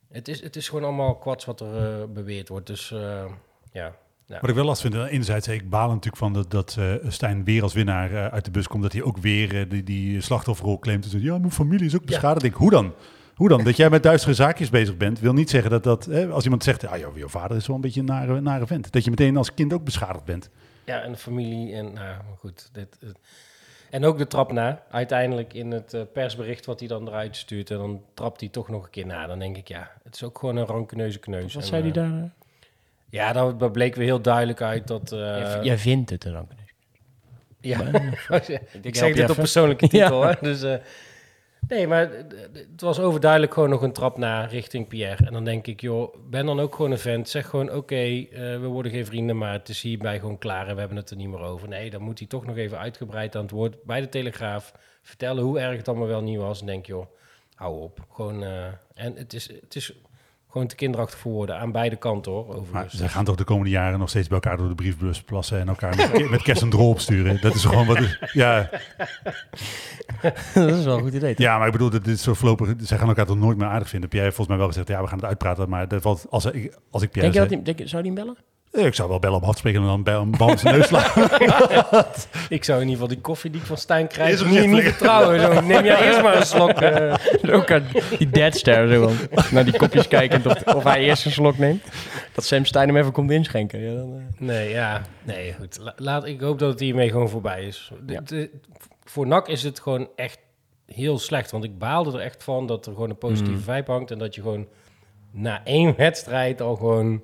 het is, het is gewoon allemaal kwats wat er uh, beweerd wordt. Dus uh, ja. Ja. Wat ik wel last vind, enerzijds, ik baal natuurlijk van dat, dat uh, Stijn weer als winnaar uh, uit de bus komt. Dat hij ook weer uh, die, die slachtofferrol claimt. Dus, ja, mijn familie is ook beschadigd. Ja. Ik, hoe dan? Hoe dan? Dat jij met duistere zaakjes bezig bent, wil niet zeggen dat dat... Hè, als iemand zegt, ah, joh, jouw vader is wel een beetje een nare, nare vent. Dat je meteen als kind ook beschadigd bent. Ja, en de familie en nou goed. Dit, dit. En ook de trap na. Uiteindelijk in het uh, persbericht wat hij dan eruit stuurt. En dan trapt hij toch nog een keer na. Dan denk ik, ja, het is ook gewoon een rancuneuze kneus. Wat en, zei hij daar? Uh? Ja, daar bleek weer heel duidelijk uit dat... Uh, jij, jij vindt het een rancuneuze Ja, ik, ik zeg dit op persoonlijke titel. ja. hè? Dus, uh, nee, maar het was overduidelijk gewoon nog een trap na richting Pierre. En dan denk ik, joh, ben dan ook gewoon een vent. Zeg gewoon, oké, uh, we worden geen vrienden, maar het is hierbij gewoon klaar en we hebben het er niet meer over. Nee, dan moet hij toch nog even uitgebreid aan het woord bij de Telegraaf vertellen hoe erg het allemaal wel niet was. En denk, joh, hou op. Gewoon, uh, en het is, het is gewoon te kinderachtig voor woorden aan beide kanten hoor. Overigens. Maar ze gaan toch de komende jaren nog steeds bij elkaar door de briefbus plassen en elkaar met, met kerst en drol opsturen. Dat is gewoon wat. Ja. dat is wel een goed idee. Toch? Ja, maar ik bedoel, dit is zo voorlopig. Zij gaan elkaar toch nooit meer aardig vinden. Pierre heeft volgens mij wel gezegd, ja, we gaan het uitpraten. Maar dat valt, als, ik, als ik Pierre denk je dat hij, denk, zou die hem bellen? Ik zou wel bellen op afspreken en dan bij een bal zijn neus slaan. ik zou in ieder geval die koffie die ik van Stijn krijg niet, niet vertrouwen. Zo, neem jij eerst maar een slok. Uh. Ook aan die deadstare zo naar die kopjes kijken of, of hij eerst een slok neemt. Dat Sam Stijn hem even komt inschenken. Ja, dan, uh. Nee, ja. Nee, goed. La, laat, ik hoop dat het hiermee gewoon voorbij is. Ja. De, de, voor NAC is het gewoon echt heel slecht. Want ik baalde er echt van dat er gewoon een positieve mm. vibe hangt. En dat je gewoon na één wedstrijd al gewoon...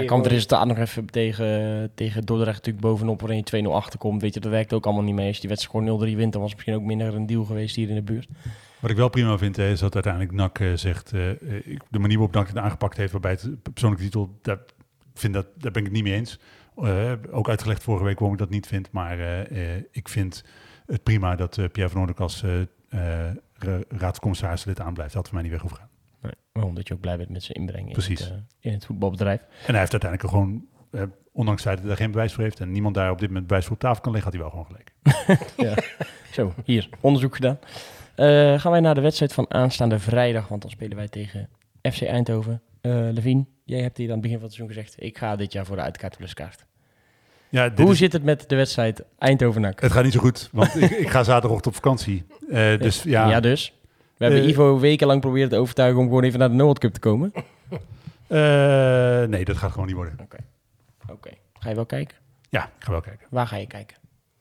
Ja, kwam het resultaat nog even tegen, tegen Dordrecht natuurlijk bovenop waarin je 2-0 achterkomt. Weet je, dat werkt ook allemaal niet mee. Als je die wedstrijd gewoon 0-3 wint, dan was het misschien ook minder een deal geweest hier in de buurt. Wat ik wel prima vind, is dat uiteindelijk NAC eh, zegt... eh, eh, ik- de manier waarop NAC het aangepakt heeft waarbij het persoonlijke titel... Daar, ik vind dat, daar ben ik het niet mee eens. Eh, ook uitgelegd vorige week waarom ik dat niet vind. Maar eh, eh, ik vind het prima dat eh, Pierre van Oornik als eh eh, ra- raadscommissaris aanblijft. Dat had voor mij niet weg hoeven gaan. Nee, omdat je ook blij bent met zijn inbreng in. Het, eh, in het voetbalbedrijf. En hij heeft uiteindelijk gewoon... eh, ondanks dat hij geen bewijs voor heeft... en niemand daar op dit moment bewijs voor op tafel kan leggen... had hij wel gewoon gelijk. Zo, hier, onderzoek gedaan. Eh, gaan wij naar de wedstrijd van aanstaande vrijdag, want dan spelen wij tegen FC Eindhoven. Eh Levine, jij hebt hier aan het begin van het seizoen gezegd, ik ga dit jaar voor de uitkaart pluskaart. Ja, Hoe is- zit het met de wedstrijd Eindhoven-NAC? Het gaat niet zo goed, want ik, ik ga zaterdagochtend op vakantie. Dus ja, Ja, dus. We hebben Eh, Ivo wekenlang proberen te overtuigen om gewoon even naar de Noord Cup te komen. eh, nee, dat gaat gewoon niet worden. Oké. Ga je wel kijken? Ja, ik ga wel kijken. Waar ga je kijken?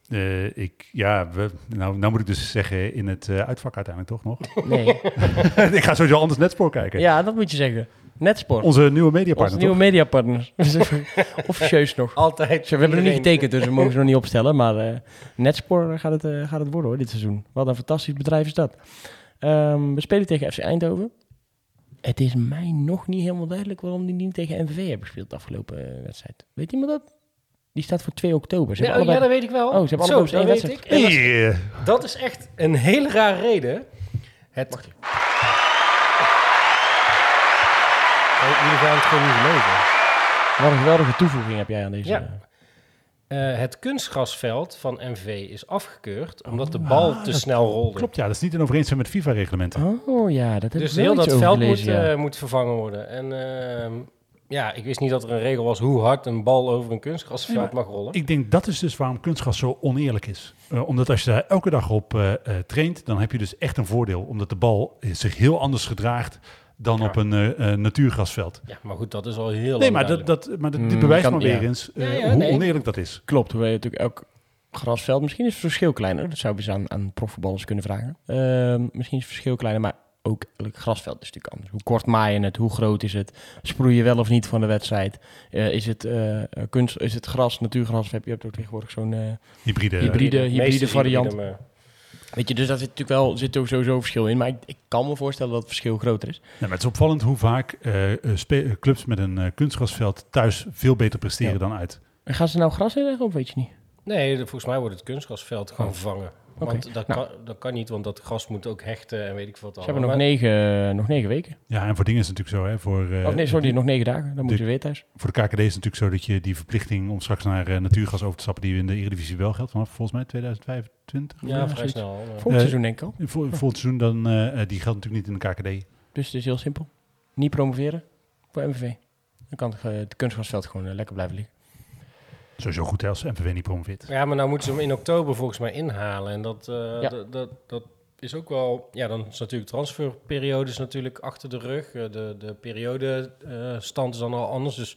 Eh, ik, ja, we, nou, nou moet ik dus zeggen in het eh, uitvak uiteindelijk toch nog. Nee. ik ga sowieso anders Netspoor kijken. ja, dat moet je zeggen. Netsport. Onze nieuwe Onze mediapartner nieuwe toch? mediapartners. Officieus nog. Altijd. We hebben nog niet getekend, dus we mogen ze nog niet opstellen. Maar eh Netspoor gaat het, gaat het worden hoor, dit seizoen. Wat een fantastisch bedrijf is dat. Ehm, we spelen tegen FC Eindhoven. Het is mij nog niet helemaal duidelijk waarom die niet tegen MVV hebben gespeeld de afgelopen eh, wedstrijd. Weet iemand dat? Die staat voor 2 oktober. Ze Ja, oh, ja, allebei- dat weet ik wel. Oh, ze hebben Zo, allebei dat één weet ik. wedstrijd. En dat, is, Yeah. dat is echt een hele rare reden. Het... Oh, jullie gaan het gewoon niet geloven. Wat een geweldige toevoeging heb jij aan deze. Ja. Eh, het kunstgrasveld van MV is afgekeurd omdat de bal te snel rolde. Klopt, ja, dat is niet in overeenstemming met FIFA-reglementen. Oh ja, dat heb Dus heel dat veld moet, ja. eh, moet vervangen worden. En ehm, ja, ik wist niet dat er een regel was hoe hard een bal over een kunstgrasveld Nee, mag rollen. Ik denk dat is dus waarom kunstgras zo oneerlijk is. Eh, omdat als je daar elke dag op eh, eh, traint, dan heb je dus echt een voordeel. Omdat de bal zich heel anders gedraagt dan Ja. op een eh, eh, natuurgrasveld. Ja, maar goed, dat is al heel Nee, maar, dat, dat, maar dat, Mm, dit bewijst kan- maar weer ja. eens eh, Ja, ja, hoe nee. oneerlijk dat is. Klopt, hoewel je natuurlijk elk grasveld... Misschien is het verschil kleiner. Dat zou je eens aan, aan profvoetballers kunnen vragen. Ehm, misschien is het verschil kleiner, maar ook elk grasveld is natuurlijk anders. Hoe kort maaien het? Hoe groot is het? Sproei je wel of niet van de wedstrijd? Eh, is, het, kunst, is het gras, natuurgras? Of heb je hebt ook tegenwoordig zo'n... eh, Hybride. Hybride. Hybride variant. hybride, maar- weet je, dus daar zit natuurlijk wel zit ook sowieso verschil in. Maar ik, ik kan me voorstellen dat het verschil groter is. Ja, maar het is opvallend hoe vaak eh, eh, eh, clubs met een kunstgrasveld thuis veel beter presteren Ja. dan uit. En gaan ze nou gras inleggen of weet je niet? Nee, volgens mij wordt het kunstgrasveld gewoon Oh. vervangen. Want dat, Nou. kan, dat kan niet, want dat gras moet ook hechten en weet ik wat Ze hebben nog negen, nog negen weken. Ja, en voor dingen is het natuurlijk zo. Hè, voor, eh, of nee, sorry, nog negen dagen. Dan moeten de- ze weer thuis. voor de KKD is het natuurlijk zo dat je die verplichting om straks naar eh, natuurgas over te stappen, die in de Eredivisie wel geldt vanaf volgens mij 2025. Ja, vrij zoiets. snel. Volgend Eh, seizoen denk ik al. Vol, volgend seizoen dan, die geldt natuurlijk niet in de KKD. Dus het is heel simpel. Niet promoveren voor MVV. Dan kan het, het kunstgrasveld gewoon lekker blijven liggen. Sowieso goed hè, als MVV niet promoveert. Ja, maar nou moeten ze hem in oktober volgens mij inhalen. En dat, eh, Ja. dat, dat, dat is ook wel... Ja, dan is natuurlijk transferperiode is natuurlijk achter de rug. Eh, de de periodestand is dan al anders. Dus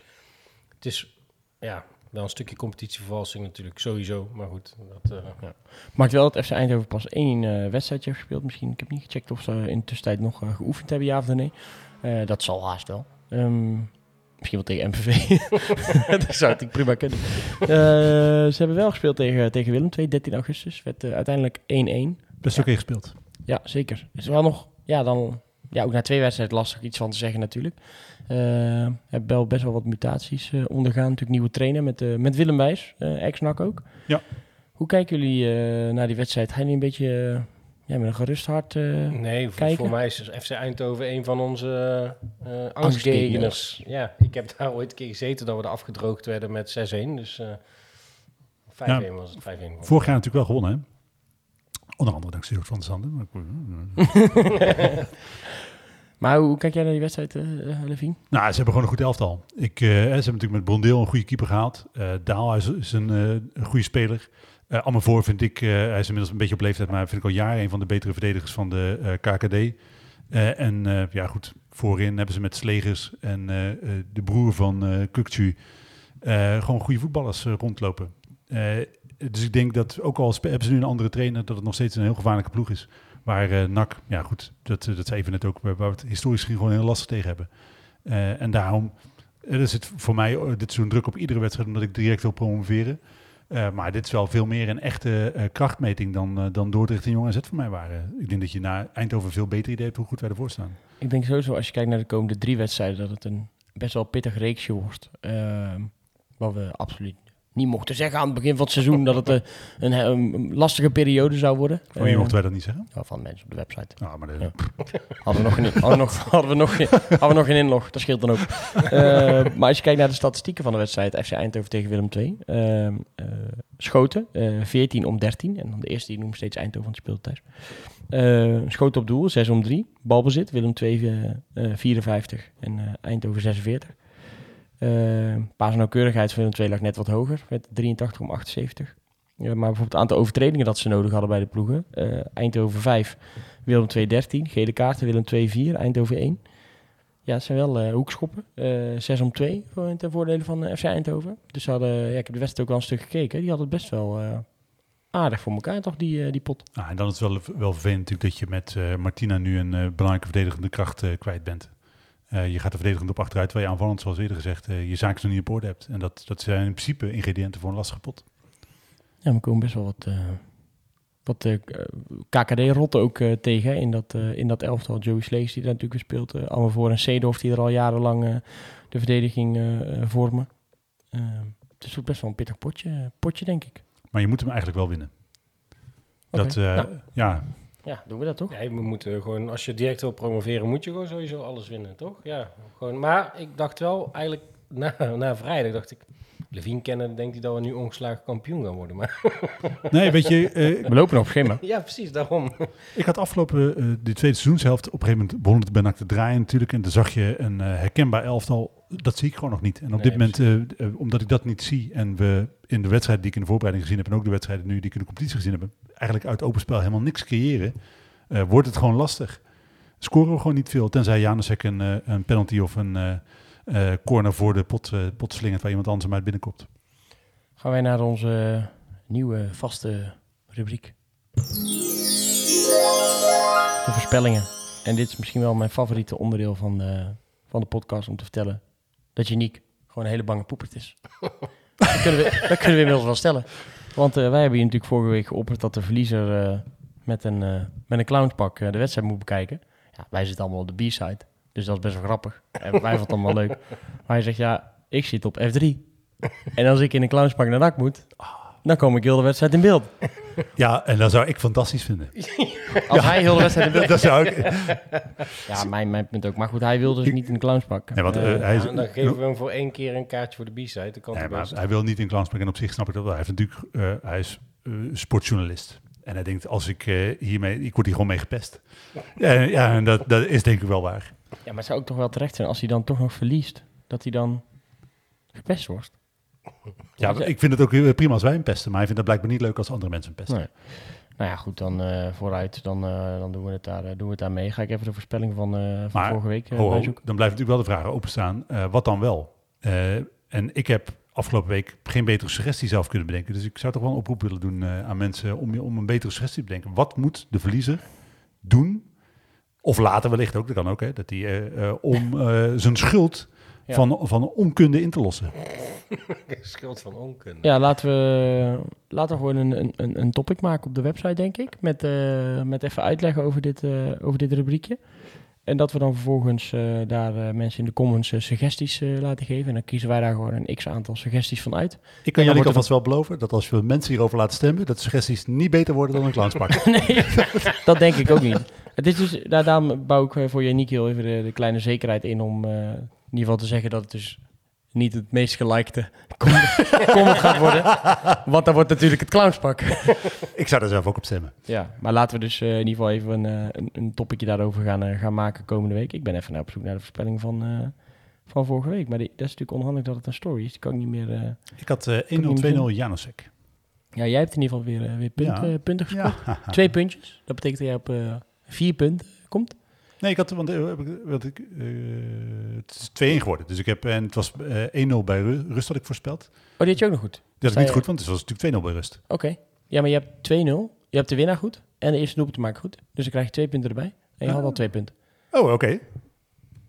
het is ja, wel een stukje competitievervalsing natuurlijk, sowieso. Maar goed, dat... eh, ja. Maakt wel dat FC Eindhoven pas één eh, wedstrijdje heeft gespeeld. Misschien, ik heb niet gecheckt of ze in de tussentijd nog eh, geoefend hebben, ja of nee. Eh, dat zal haast wel. Ehm, misschien wel tegen MVV. dat zou ik prima kunnen. Eh, ze hebben wel gespeeld tegen, tegen Willem 2, 13 augustus. Werd eh, uiteindelijk 1-1. Best oké gespeeld. Ja, zeker. Is wel nog, ja, dan, ja, ook na twee wedstrijden lastig iets van te zeggen natuurlijk. Eh hebben wel best wel wat mutaties ondergaan. Natuurlijk nieuwe trainer met, met Willem Wijs, ex-NAC ook. Ja. Hoe kijken jullie naar die wedstrijd? Gaan jullie een beetje ja, met een gerust hart? eh, Nee, voor, kijken. voor mij is FC Eindhoven een van onze eh angstgegners. Ja, ik heb daar ooit een keer gezeten dat we er afgedroogd werden met 6-1. Dus eh 5-1 Ja. was het. 5-1. Vorig jaar natuurlijk wel gewonnen hè. Onder andere dankzij Jort van der Zanden. Maar- Maar hoe kijk jij naar die wedstrijd, eh eh, Levine? Nou, ze hebben gewoon een goed elftal. Ik, eh, ze hebben natuurlijk met Brondeel een goede keeper gehaald. Eh Daalhuis is een, eh, een goede speler. Eh Amervoor vind ik, eh, hij is inmiddels een beetje op leeftijd, maar vind ik al jaren een van de betere verdedigers van de eh, KKD. En ja, goed, voorin hebben ze met Slegers en de broer van eh, gewoon goede voetballers rondlopen. Dus ik denk dat, ook al hebben ze nu een andere trainer, dat het nog steeds een heel gevaarlijke ploeg is. Waar NAC, ja goed, dat, dat zei even net ook, waar we het historisch gezien gewoon heel lastig tegen hebben. En daarom, er zit voor mij dit seizoen druk op iedere wedstrijd, omdat ik direct wil promoveren. Eh, maar dit is wel veel meer een echte eh, krachtmeting dan, eh, dan Dordrecht en Jong AZ voor mij waren. Ik denk dat je na Eindhoven veel beter idee hebt hoe goed wij ervoor staan. Ik denk sowieso, als je kijkt naar de komende drie wedstrijden, dat het een best wel pittig reeksje wordt. Ehm, wat we absoluut niet mochten zeggen aan het begin van het seizoen dat het eh, een, een lastige periode zou worden. Van wie Eh, mochten wij dat niet zeggen? ja, van mensen op de website. Nou, maar de- Ja. Hadden we nog geen, hadden we nog, hadden we nog, geen- hadden we nog geen inlog, dat scheelt dan ook. Eh, maar als je kijkt naar de statistieken van de wedstrijd, FC Eindhoven tegen Willem II. ehm, eh, schoten, eh 14 om 13. En dan de eerste die noemt steeds Eindhoven, want speelt thuis. Eh, schoten op doel, 6 om 3. Balbezit, Willem II eh, eh, 54 en eh, Eindhoven 46. Uh, paas en nauwkeurigheid van Willem II lag net wat hoger, met 83 om 78. Ja, maar bijvoorbeeld het aantal overtredingen dat ze nodig hadden bij de ploegen. eh, Eindhoven 5, Willem 2 13. Gele kaarten, Willem 2 4, Eindhoven 1. Ja, het zijn wel eh, hoekschoppen. Eh 6 om 2 voor, ten voordele van FC Eindhoven. Dus hadden, ja, ik heb de wedstrijd ook wel een stuk gekeken. Die hadden het best wel aardig voor elkaar, toch, die, die pot. Nou, en dan is het wel, wel vervelend natuurlijk dat je met Martina nu een belangrijke verdedigende kracht kwijt bent. Eh, je gaat er verdedigend op achteruit, waar je aanvallend, zoals eerder gezegd, eh, je zaken nog niet op orde hebt. En dat, dat zijn in principe ingrediënten voor een lastige pot. Ja, we komen best wel wat, eh, wat KKD-rotten ook tegen in dat, in dat elftal. Joey Slees die daar natuurlijk weer speelt. allemaal voor en Seedorf die er al jarenlang de verdediging vormen. Het is ook best wel een pittig potje, potje denk ik. Maar je moet hem eigenlijk wel winnen. Dat, nou. ja, Ja, doen we dat toch? Nee, we moeten gewoon, als je direct wil promoveren, moet je gewoon sowieso alles winnen, toch? Ja, gewoon. Maar ik dacht wel, eigenlijk na, na vrijdag dacht ik, Levine kennen, denkt hij dat we nu ongeslagen kampioen gaan worden. Maar nee, weet je, eh, We lopen nog op schema. ja, precies, daarom. Ik had afgelopen, eh de tweede seizoenshelft, op een gegeven moment begon het bijna te draaien natuurlijk. En dan zag je een eh, herkenbaar elftal. Dat zie ik gewoon nog niet. En op Nee, dit moment, eh, eh, omdat ik dat niet zie en we in de wedstrijden die ik in de voorbereiding gezien heb en ook de wedstrijden nu die ik in de competitie gezien heb, eigenlijk uit open spel helemaal niks creëren, eh, wordt het gewoon lastig. Scoren we gewoon niet veel, tenzij Janusek een, eh, een penalty of een corner voor de pot, pot slingert waar iemand anders hem uit binnenkomt. Gaan wij naar onze nieuwe vaste rubriek. De voorspellingen. En dit is misschien wel mijn favoriete onderdeel van de, van de podcast om te vertellen dat Janiek gewoon een hele bange poepert is. dat, kunnen we, dat kunnen we inmiddels wel stellen. Want eh, wij hebben hier natuurlijk vorige week geopperd dat de verliezer eh, met, een, eh met een clownspak eh, de wedstrijd moet bekijken. Ja, wij zitten allemaal op de B-side, dus dat is best wel grappig. En wij vonden het allemaal leuk. Maar hij zegt, ja, ik zit op F3. En als ik in een clownspak naar dak moet, dan kom ik heel de wedstrijd in beeld. Ja, en dat zou ik fantastisch vinden. Als hij heel de wedstrijd in beeld dat zou ik. Ja, mijn, mijn punt ook. Maar goed, hij wil dus niet in een clownspak. Nee, want, eh, Eh, hij is, Ja, dan geven we hem voor één keer een kaartje voor de B-side. Dat kan Nee, maar best. hij wil niet in Klansberg en op zich snap ik dat wel. Hij, heeft natuurlijk, eh, hij is eh, sportjournalist. En hij denkt, als ik eh, hiermee, ik word hier gewoon mee gepest. Ja, ja en dat, dat is denk ik wel waar. ja, maar het zou ook toch wel terecht zijn als hij dan toch nog verliest. Dat hij dan gepest wordt. Ja, ik vind het ook prima als wij hem pesten. Maar hij vindt het blijkbaar niet leuk als andere mensen hem pesten. Nee. Nou ja, goed, dan eh, vooruit. Dan, eh, dan doen, we het daar, eh, doen we het daar mee. Ga ik even de voorspelling van, van Maar, vorige week Ho, dan blijft natuurlijk wel de vraag openstaan, wat dan wel? En ik heb afgelopen week geen betere suggestie zelf kunnen bedenken. Dus ik zou toch wel een oproep willen doen aan mensen om, om een betere suggestie te bedenken. Wat moet de verliezer doen? Of later wellicht ook, dat kan ook, hè, dat hij eh, om zijn schuld Ja. van, van onkunde in te lossen. Schuld van onkunde. Ja, laten we, laten we gewoon een, een- een, een topic maken op de website, denk ik. Met, eh, met even uitleggen over dit, eh, over dit rubriekje. En dat we dan vervolgens eh, daar eh, mensen in de comments suggesties eh, laten geven. En dan kiezen wij daar gewoon een x-aantal suggesties van uit. Ik kan jullie alvast wel beloven dat als we mensen hierover laten stemmen, dat suggesties niet beter worden dan een clownspak. nee, dat denk ik ook niet. Het is dus, daar, daarom bouw ik voor Janiek heel even de, de kleine zekerheid in om eh, in ieder geval te zeggen dat het dus niet het meest gelikte comment gaat worden. Want dan wordt natuurlijk het clownspak. ik zou daar zelf ook op stemmen. Ja, maar laten we dus eh, in ieder geval even een, eh, een, een topicje daarover gaan, eh, gaan maken komende week. Ik ben even naar op zoek naar de voorspelling van, van vorige week. Maar die, dat is natuurlijk onhandig dat het een story is. Die kan ik niet meer... Ik had eh, 1-0, 2-0 niet Janusek. Ja, jij hebt in ieder geval weer, weer punt, Ja. punten gescoord. Ja. Twee puntjes. Dat betekent dat jij op vier punten komt. Nee, ik had, want, eh, heb ik- want ik, eh, het is 2-1 geworden. Dus ik heb, en het was eh 1-0 bij Ru- rust had ik voorspeld. Oh, die had je ook nog goed. Dat is Sta niet goed, want het was natuurlijk 2-0 bij rust. Oké. Ja, maar je hebt 2-0. Je hebt de winnaar goed. En de eerste doelpunt te maken goed. Dus dan krijg je twee punten erbij. En je had al twee punten. Oh, oké.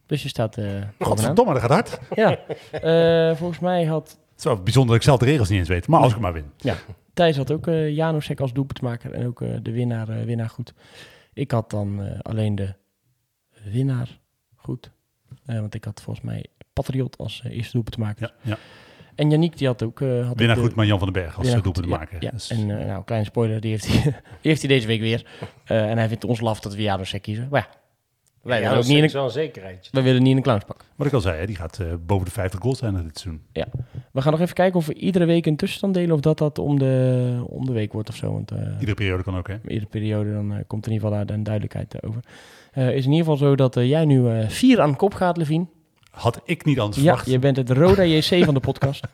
Dus je staat bovenaan. Godverdomme, dat gaat hard. Ja. Eh, volgens mij had is wel bijzonder dat ik zelf de regels niet eens weet. Maar als ik maar win. Thijs had ook eh Janusek als doelpuntmaker en ook de winnaar, winnaar goed. Ik had dan alleen de winnaar goed. Eh, want ik had volgens mij Patriot als eh, eerste doelpuntmaker. Ja, ja. En Yannick die had ook... eh had Winnaar ook de- goed, maar Jan van den Berg als doelpunt goed, maken. Ja. Dus- en nou, kleine spoiler, die heeft hij, die heeft hij deze week weer. En hij vindt ons laf dat we Janusek kiezen. Maar ja, wij, ja, willen ook niet in is een, wel een zekerheidje. wij willen niet in een clownspak. Wat ik al zei, hè, die gaat eh, boven de 50 goals zijn dit seizoen. We gaan nog even kijken of we iedere week een tussenstand delen of dat dat om de, om de week wordt of zo. Want uh, Iedere periode kan ook, hè? iedere periode dan uh, komt er in ieder geval daar een duidelijkheid uh, over. is in ieder geval zo dat jij nu vier aan kop gaat, Levien. Had ik niet anders ja, verwacht. je bent het Roda JC van de podcast.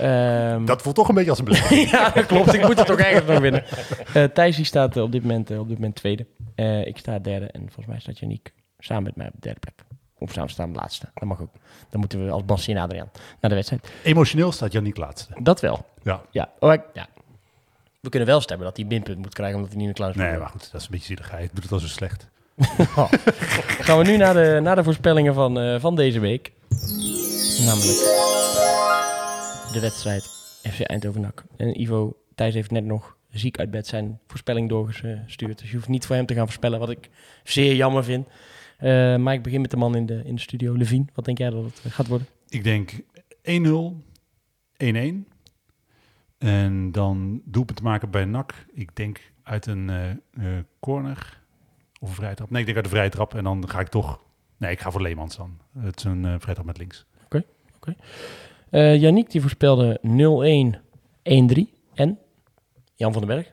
Um, dat voelt toch een beetje als een beleid. ja, dat klopt. Ik moet het toch ergens nog winnen. Uh, Thijs die staat uh, op, dit moment, uh, op dit moment tweede. ik sta derde en volgens mij staat Janiek samen met mij op de derde plek. Of samen staan laatste. Dat mag ook. Dan moeten we als Bassie en Adriaan naar de wedstrijd. Emotioneel staat Janiek laatste. Dat wel. Ja. Ja. Oh, ik, ja. We kunnen wel stemmen dat hij minpunt moet krijgen omdat hij niet in de klas Nee, maar goed. Dat is een beetje zielig. Hij doet het al zo slecht. oh. Gaan we nu naar de, naar de voorspellingen van, uh, van deze week. Namelijk de wedstrijd FC Eindhoven-NAC. En Ivo, Thijs heeft net nog ziek uit bed zijn voorspelling doorgestuurd. Dus je hoeft niet voor hem te gaan voorspellen, wat ik zeer jammer vind. Uh, maar ik begin met de man in de, in de studio, Levine. Wat denk jij dat het gaat worden? Ik denk 1-0, 1-1. En dan doelpunt te maken bij NAC. Ik denk uit een uh, uh, corner of een vrije trap. Nee, ik denk uit de vrije trap. En dan ga ik toch... Nee, ik ga voor Leemans dan. Het is een uh, vrije trap met links. Oké, okay, oké. Okay. Yannick die voorspelde 0-1, 1-3. En Jan van den Berg.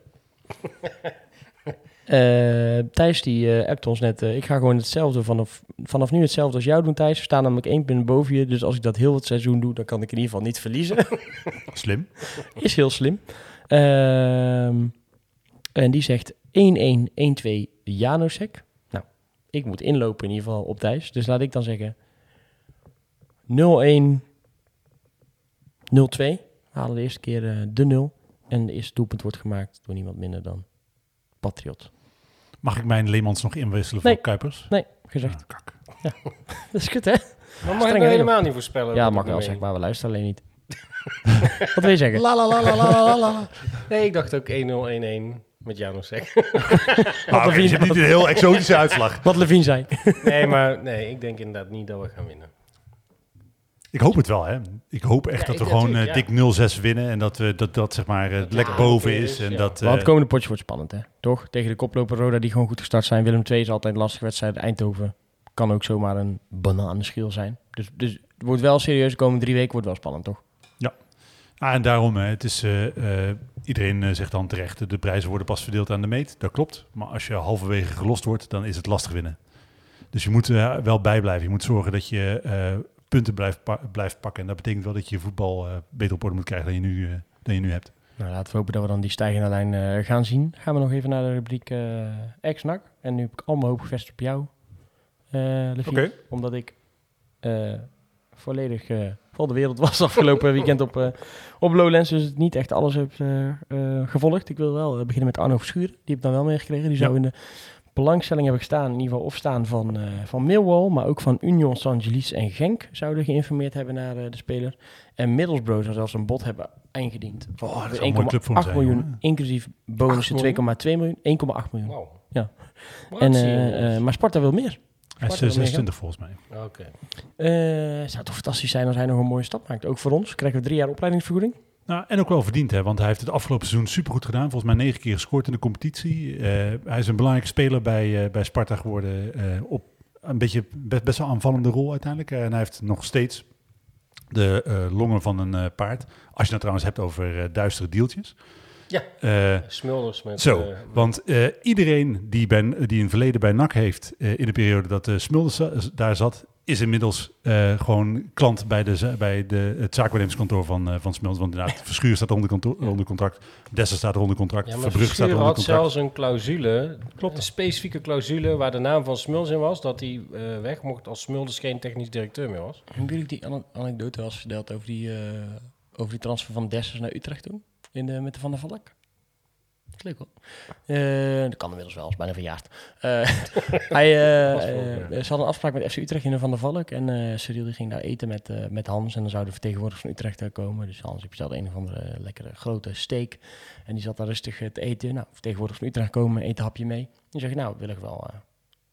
Uh, Thijs die uh, appt ons net, uh, ik ga gewoon hetzelfde vanaf, vanaf nu hetzelfde als jou doen Thijs. We staan namelijk één punt boven je, dus als ik dat heel het seizoen doe, dan kan ik in ieder geval niet verliezen. slim. Is heel slim. Ehm, en die zegt 1-1, 1-2 Janosek. Nou, ik moet inlopen in ieder geval op Thijs, dus laat ik dan zeggen 0-1, 0-2. We halen de eerste keer eh, de 0 en de eerste doelpunt wordt gemaakt door niemand minder dan Patriot. Mag ik mijn Leemans nog inwisselen nee. voor Kuipers? Nee, gezegd. Ah, kak. Ja. dat is kut, hè? Maar mag ik helemaal niet voorspellen? Ja, mag wel, zeg maar. We luisteren alleen niet. Wat wil je zeggen? La la la la la la Nee, ik dacht ook 1-0, 1-1 met ah, okay, je hebt niet een heel exotische uitslag. Wat Levine zei. nee, maar nee, ik denk inderdaad niet dat we gaan winnen. Ik hoop het wel, hè. Ik hoop echt ja, dat we gewoon uh, dik 0-6 winnen en dat we dat, dat zeg maar uh, lek ja, boven is. is en ja. dat, maar het komende potje wordt spannend, hè? Toch? Tegen de koploper Roda die gewoon goed gestart zijn. Willem II is altijd een lastige wedstrijd. Eindhoven kan ook zomaar een bananenschil zijn. Dus, dus het wordt wel serieus. De komende drie weken wordt wel spannend, toch? Ja. Ah, en daarom, hè, het is, uh, iedereen zegt dan terecht, de prijzen worden pas verdeeld aan de meet. Dat klopt. Maar als je halverwege gelost wordt, dan is het lastig winnen. Dus je moet wel bijblijven. Je moet zorgen dat je punten blijft, pa blijft pakken. En dat betekent wel dat je je voetbal uh, beter op orde moet krijgen dan je nu, uh, dan je nu hebt. Nou, laten we hopen dat we dan die stijgende lijn uh, gaan zien. Gaan we nog even naar de rubriek ex-NAC. En nu heb ik al mijn hoop gevestigd op jou. Okay. Omdat ik volledig vol de wereld was afgelopen weekend op, op Lowlands. Dus niet echt alles heb gevolgd. Ik wil wel beginnen met Arno Verschuren. Die heb ik dan wel meegekregen. Die ja. zou in de belangstelling hebben gestaan, in ieder geval opstaan van, uh, van Millwall, maar ook van Union Saint-Gilles en Genk zouden geïnformeerd hebben naar uh, de speler. En Middlesbrough zou zelfs een bod hebben ingediend. Van oh, 1,8 miljoen, zijn, inclusief bonussen 2,2 miljoen, 1,8 miljoen. Wow. Ja. En, uh, maar Sparta wil meer. Hij is 26 volgens mij. Oké. Okay. zou toch fantastisch zijn als hij nog een mooie stap maakt. Ook voor ons. Krijgen we drie jaar opleidingsvergoeding. Nou, en ook wel verdiend, hè, want hij heeft het afgelopen seizoen supergoed gedaan. Volgens mij negen keer gescoord in de competitie. Uh, hij is een belangrijke speler bij, uh, bij Sparta geworden. Uh, op een beetje best, best wel aanvallende rol uiteindelijk. en hij heeft nog steeds de longen van een paard. Als je het nou trouwens hebt over duistere deeltjes. Ja, smulders met... Zo, want iedereen die, ben, die het verleden bij NAC heeft... in de periode dat de Smulders daar zat is inmiddels uh, gewoon klant bij, de, bij de, het zaakwaarnemerskantoor van, uh, van Smulders. Want inderdaad, Verschuur staat onder, kantoor, onder contract, Dessen staat onder contract, ja, Verbrugge staat onder had contract. zelfs een clausule, Klopt. een specifieke clausule waar de naam van Smulders in was, dat hij uh, weg mocht als Smulders geen technisch directeur meer was. Hoe ik die an anekdote was verteld over die, over die transfer van Dessers naar Utrecht toen, in de, met de Van der Valk? Leuk hoor. Eh, dat kan inmiddels wel, is bijna verjaard. Eh, hij, ja. ze hadden een afspraak met FC Utrecht in de Van der Valk. En Cyril die ging daar eten met, met Hans. En dan zouden vertegenwoordigers van Utrecht daar komen. Dus Hans die bestelde een of andere lekkere grote steak. En die zat daar rustig te eten. Nou, vertegenwoordigers van Utrecht komen, eten een hapje mee. En zeg je, nou, wil ik wel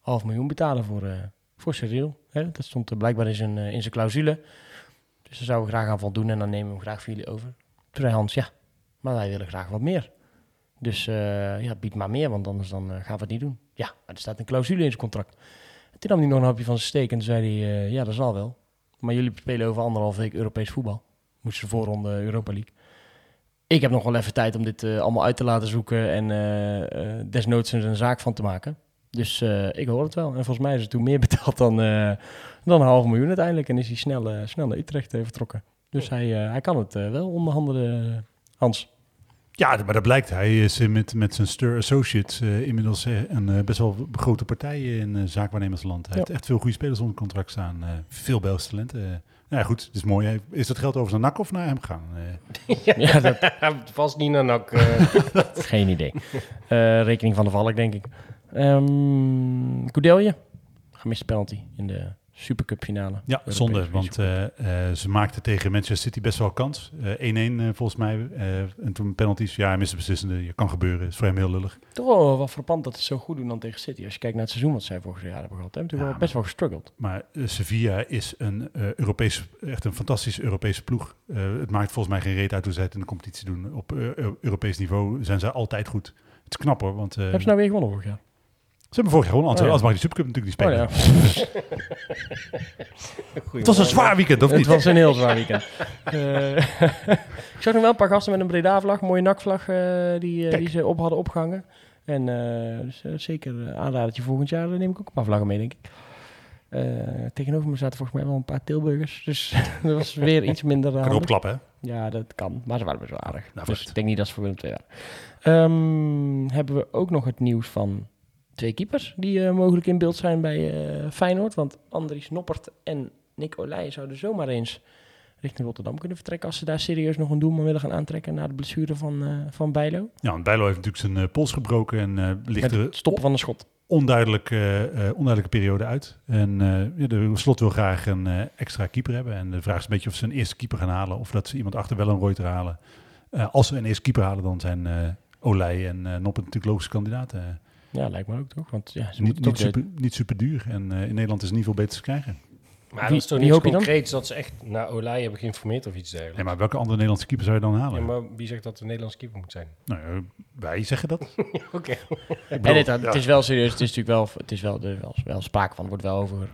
half miljoen betalen voor, voor Cyril. Hè? Dat stond er blijkbaar in zijn, in zijn clausule. Dus daar zouden we graag aan voldoen en dan nemen we hem graag voor jullie over. Toen zei Hans, ja, maar wij willen graag wat meer. Dus eh, ja, bied maar meer, want anders dan, eh, gaan we het niet doen. Ja, maar er staat een clausule in zijn contract. En toen nam hij nog een hapje van zijn steek en toen zei hij, eh, ja, dat zal wel. Maar jullie spelen over anderhalf week Europees voetbal. Moesten de voorronde Europa League. Ik heb nog wel even tijd om dit allemaal uit te laten zoeken en desnoods er een zaak van te maken. Dus ik hoor het wel. En volgens mij is het toen meer betaald dan, dan een half miljoen uiteindelijk. En is hij snel, snel naar Utrecht vertrokken. Dus hij, hij kan het wel onderhandelen, Hans. Ja, maar dat blijkt. Hij is eh, met, met zijn Stir Associates eh, inmiddels eh, een best wel grote partij in uh, zaakwaarnemersland. Hij Ja. heeft echt veel goede spelers onder contract staan. eh, veel Belgische talenten. eh. ja, goed, het is mooi. Is dat geld over zijn nak of naar hem gaan? Ja, dat, Vast niet naar NAC. eh. Geen idee. Eh, rekening van de Valk, denk ik. Ehm Koudelje. Gemiste penalty in de Supercup finale. ja, Europese zonde, want eh, eh, ze maakten tegen Manchester City best wel kans. Eh, 1-1 eh, volgens mij. en toen penalties. Ja, hij miste beslissende. Je kan gebeuren. Is voor hem heel lullig. Toch wel wat frappant dat ze zo goed doen dan tegen City. Als je kijkt naar het seizoen wat zij vorig jaar hebben gehad. Hebben natuurlijk Ja, wel best wel gestruggeld. Maar Sevilla is een Europees, echt een fantastische Europese ploeg. Het maakt volgens mij geen reet uit hoe zij het in de competitie doen. Op Europees niveau zijn zij altijd goed. Het is knap hoor. Want, hebben ze nou weer gewonnen vorig jaar? Ze hebben vorig jaar gewonnen. Oh, ja. Als mag die Supercup natuurlijk die spelen. Oh, ja. het was een zwaar weekend, of niet? Het was een heel zwaar weekend. uh, ik zag nog wel een paar gasten met een Breda-vlag, mooie nakvlag, uh, die, die ze op hadden opgehangen. En uh, dus, zeker aanradertje volgend jaar neem ik ook een paar vlaggen mee, denk ik. Uh, tegenover me zaten volgens mij wel een paar Tilburgers. Dus dat was weer iets minder. Kan opklappen, hè? Ja, dat kan. Maar ze waren best wel aardig. Nou, dus ik denk niet dat ze voor Willem II waren. Um, hebben we ook nog het nieuws van twee keepers die uh, mogelijk in beeld zijn bij uh, Feyenoord. Want Andries Noppert en Nick Olij zouden zomaar eens richting Rotterdam kunnen vertrekken... als ze daar serieus nog een doelman willen gaan aantrekken... na de blessure van, uh, van Bijlo. Ja, want Bijlo heeft natuurlijk zijn pols gebroken en ligt er... het stoppen van de schot. Onduidelijk, onduidelijke periode uit. En ja, de slot wil graag een extra keeper hebben. En de vraag is een beetje of ze een eerste keeper gaan halen... of dat ze iemand achter wel een Reuter halen. als ze een eerste keeper halen, dan zijn Olij en Noppert natuurlijk logische kandidaten. Ja, lijkt me ook toch? Want ja, ze niet, niet, super, niet super duur. En uh, in Nederland is het niet veel beter te krijgen. Maar wie, dat is toch niet concreet dat ze echt naar Olij hebben geïnformeerd of iets dergelijks? Nee, maar welke andere Nederlandse keeper zou je dan halen? Ja, maar wie zegt dat de Nederlandse keeper moet zijn? Nou, uh, wij zeggen dat. Oké. Okay. En het, het is wel serieus. Het is natuurlijk wel, het is wel, er wel, wel sprake van. Er wordt wel over.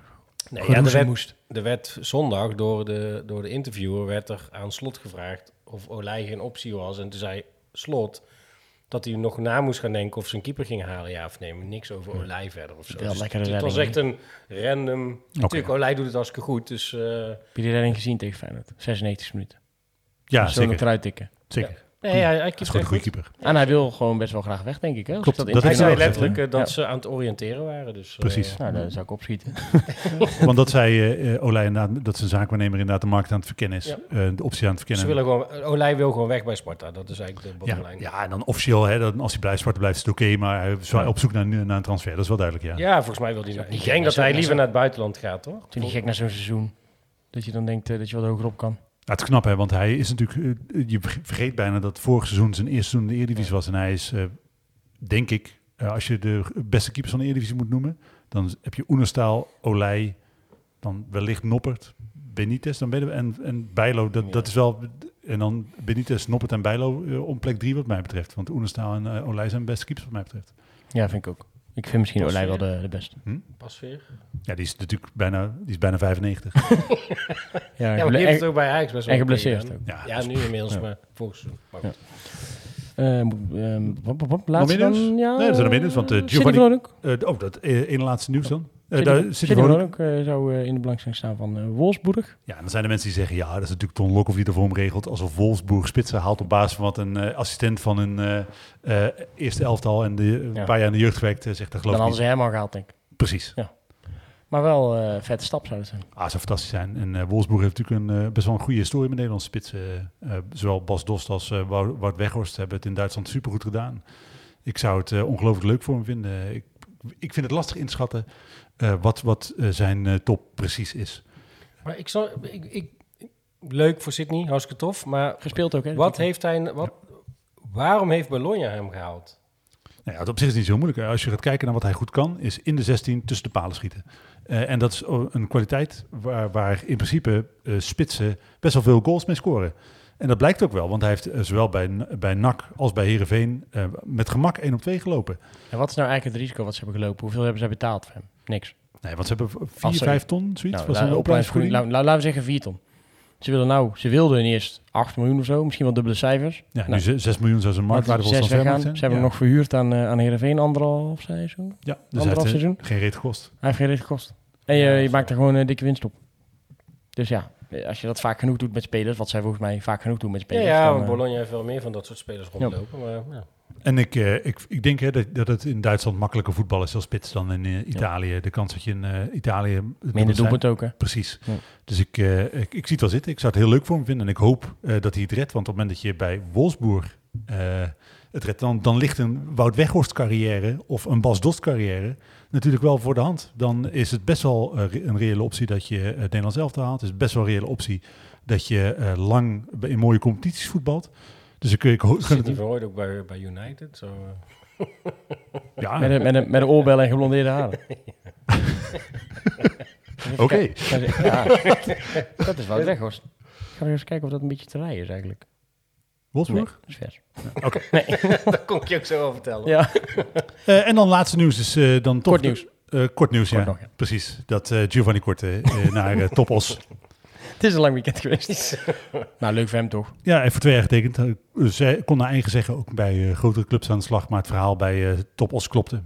Nee, ja, er, werd, moest. er werd zondag door de, door de interviewer werd er aan slot gevraagd of Olij geen optie was. En toen zei slot dat hij nog na moest gaan denken of ze een keeper ging halen, ja of nee. Maar niks over Olij verder of zo. Wel dus lekkere het was echt een random... Okay. Natuurlijk, Olij doet het hartstikke goed, dus... Uh... Heb je die redding gezien tegen Feyenoord? 96 minuten. Ja, zeker. eruit tikken. Zeker. Ja. Nee, hij, hij is gewoon een goede keeper. En hij wil gewoon best wel graag weg, denk ik. Hè? Klopt, dat, dat hij zei letterlijk uh, dat ja. ze aan het oriënteren waren. Dus, Precies. Uh, nou, daar zou ik opschieten. Want dat zei uh, Olij inderdaad, dat zijn zaakwaarnemer inderdaad de markt aan het verkennen is. Ja. de optie aan het verkennen. Ze willen gewoon, Olij wil gewoon weg bij Sparta. Dat is eigenlijk de bottomline. ja, en dan officieel, hè, dan, als hij blijft Sparta blijft, is het oké. Okay, maar hij is op zoek naar, naar een transfer. Dat is wel duidelijk, ja. Ja, volgens mij wil hij... Ik denk dat hij liever naar het buitenland gaat, hoor. Toen niet gek naar zo'n seizoen. Dat je dan denkt uh, dat je wat hoger op kan. Ja, het is knap, hè, want hij is natuurlijk. Uh, je vergeet bijna dat vorig seizoen zijn eerste seizoen in de Eredivisie was. En hij is, uh, denk ik, uh, als je de beste keepers van de Eredivisie moet noemen, dan heb je Oenerstaal, Olij, dan wellicht Noppert, Benitez, dan ben je, en, en Bijlo. Dat, ja. dat is wel. En dan Benitez, Noppert en Bijlo uh, om plek drie, wat mij betreft. Want Oenerstaal en Olij zijn beste keepers, wat mij betreft. Ja, vind ik ook. Ik vind misschien Olij wel de, de beste. Hm? Pasveer? Ja, die is natuurlijk bijna, die is bijna 95. ja, ja maar die heeft het ook bij Ajax best wel. En geblesseerd ook. Ja, ja nu inmiddels, ja. maar volgens seizoen. Maar goed. Uh, um, laatste dan, ja, nee, dat zijn er minder, want uh, Giovanni... Uh, oh, dat ene laatste nieuws dan. City ook zou in de belangstelling staan van Wolfsburg. Ja, en dan zijn er mensen die zeggen, ja, dat is natuurlijk Ton Lokhoff die ervoor regelt. Alsof Wolfsburg spitsen haalt op basis van wat een assistent van een eerste elftal en de, ja. een paar jaar in de jeugd gewerkt, zegt dat geloof Dan ik hadden ze hem al gehaald, denk ik. Precies. Ja. Maar wel een uh, vette stap zou het zijn. Ah, zou fantastisch zijn. En uh, Wolfsburg heeft natuurlijk een, uh, best wel een goede historie met Nederlandse spitsen. zowel Bas Dost als Wout Weghorst hebben het in Duitsland supergoed gedaan. Ik zou het eh, ongelooflijk leuk voor hem vinden. Ik, ik vind het lastig inschatten eh, wat, wat eh, zijn eh, top precies is. Maar ik zal, ik, ik, leuk voor Sydney, hartstikke tof. Maar Gespeeld ook, hè? wat heeft hij, wat, waarom heeft Bologna hem gehaald? Nou ja, het op zich is niet zo moeilijk. Als je gaat kijken naar wat hij goed kan, is in de 16 tussen de palen schieten. Eh, en dat is een kwaliteit waar, waar in principe eh, spitsen best wel veel goals mee scoren. En dat blijkt ook wel, want hij heeft eh, zowel bij, bij NAC als bij Herenveen met gemak 1 op 2 gelopen. En wat is nou eigenlijk het risico wat ze hebben gelopen? Hoeveel hebben zij betaald voor hem? Niks. Nee, want ze hebben 4, Als ze- 5 ton, zoiets. Nou, was la- een opleidingsvergoeding, la- laten we zeggen 4 ton. Ze wilden nou, ze wilden eerst 8 miljoen of zo, misschien wel dubbele cijfers. Ja, Nou, nu 6 miljoen zou zijn marktwaarde volgens zes mij zijn. Ze hebben ja. hem nog verhuurd aan, eh aan Heerenveen, anderhalf seizoen. Ja, dus anderhalf eh, seizoen. geen reet gekost. Hij heeft geen reet gekost. En je, je maakt er gewoon een dikke winst op. Dus ja, als je dat vaak genoeg doet met spelers, wat zij volgens mij vaak genoeg doen met spelers. ja dan, want eh, Bologna heeft wel meer van dat soort spelers rondlopen. Maar, ja. En ik, eh, ik, ik denk hè, dat, dat het in Duitsland makkelijker voetbal is als spits dan in eh, Italië. De kans dat je in eh, Italië... het minder doelpunt ook, hè. Precies. Ja. Dus ik, ik, ik zie het wel zitten. Ik zou het heel leuk voor hem vinden. En ik hoop dat hij het redt. Want op het moment dat je bij Wolfsburg het redt... Dan, dan ligt een Wout Weghorst carrière of een Bas Dost carrière natuurlijk wel voor de hand. Dan is het best wel een reële optie dat je het Nederlands elftal haalt. Het is best wel een reële optie dat je lang in mooie competities voetbalt. Dus ik, ik ho- gun Zit het niet hem. van ooit ook bij, bij United. Zo, eh. Ja, Met een, met, een, met een oorbel en geblondeerde haren. oké. Ja, dat is wel weg, hoor. Ga eens kijken of dat een beetje te rijden is eigenlijk. Nee, Wolfsburg? dat is vers. dat kon ik je ook zo wel vertellen. Ja, Eh, en dan laatste nieuws is eh, dan toch... Kort nieuws. Kort nieuws, Kort ja. nog, ja. Precies. Dat eh, Giovanni Korte naar Topos. Het is een lang weekend geweest. nou, leuk voor hem toch? Ja, hij heeft voor twee jaar getekend. Eh, Zij kon naar eigen zeggen ook bij eh, grotere clubs aan de slag. Maar het verhaal bij eh Topos klopte.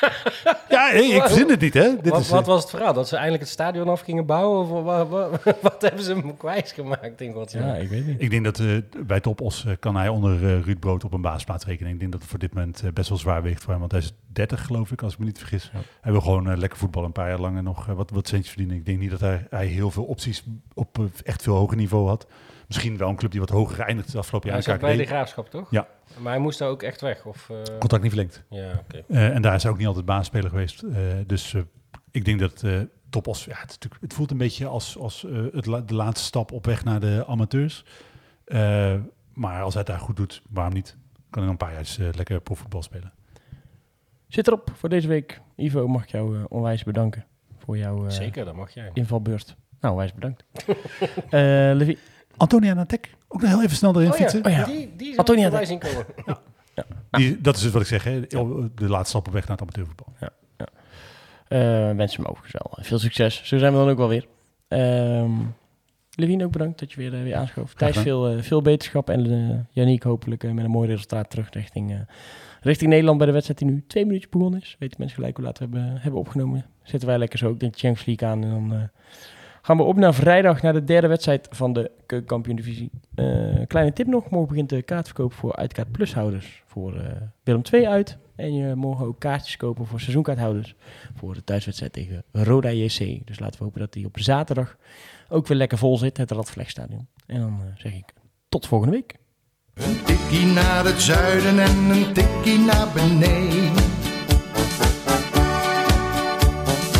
Ja, hey, ik verzin het niet, hè. Dit Wat, is, wat was het verhaal? Dat ze eindelijk het stadion af gingen bouwen? Of wat, wat, wat hebben ze hem kwijtgemaakt in godsnaam? Ja, ik weet niet. Ik denk dat eh, bij Topos eh, kan hij onder eh, Ruud Brood op een baasplaats rekenen. Ik denk dat het voor dit moment best wel zwaar weegt voor hem. Want hij is 30, geloof ik, als ik me niet vergis. Hij wil gewoon lekker voetballen, een paar jaar lang en nog wat, wat centjes verdienen. Ik denk niet dat hij, hij heel veel opties op echt veel hoger niveau had. Misschien wel een club die wat hoger geëindigd is afgelopen Hij jaar. zat bij de graafschap, toch? Ja. Maar hij moest daar ook echt weg? Of, eh, Contract niet verlengd. Ja, oké. Eh, en daar is hij ook niet altijd baasspeler geweest. Eh, dus ik denk dat eh Topos, ja, het, het voelt een beetje als, als eh, het la- de laatste stap op weg naar de amateurs. Eh, maar als hij het daar goed doet, waarom niet? Kan hij nog een paar jaar lekker profvoetbal spelen. Zit erop voor deze week. Ivo, mag ik jou onwijs bedanken voor jouw eh, Zeker, dat mag jij. invalbeurt. Nou, onwijs bedankt. Eh Levi, Antonia Natek, ook nog heel even snel erin fietsen. Oh ja. Die, die Antonia Antonia zien komen. Die, dat is dus wat ik zeg, hè? de laatste stap op weg naar het amateurvoetbal. eh wens hem overigens wel veel succes. Zo zijn we dan ook wel weer. Ehm Levine, ook bedankt dat je weer, eh, weer aanschoof. Thijs, veel, eh, veel beterschap. En uh, Janiek hopelijk eh, met een mooi resultaat terug richting, eh, richting Nederland bij de wedstrijd die nu twee minuutjes begonnen is. Weten mensen gelijk hoe laat we hebben, hebben opgenomen. Zitten wij lekker zo ook de Champions League aan. En dan eh, gaan we op naar vrijdag naar de derde wedstrijd van de keukenkampioen divisie. Eh, kleine tip nog. Morgen begint de kaartverkoop voor uitkaart plushouders voor eh, Willem II uit. En je morgen ook kaartjes kopen voor seizoenkaarthouders voor de thuiswedstrijd tegen Roda JC. Dus laten we hopen dat die op zaterdag ook weer lekker vol zit, het Radvlegstadion. En dan uh, zeg ik tot volgende week. Een tikkie naar het zuiden en een tikkie naar beneden.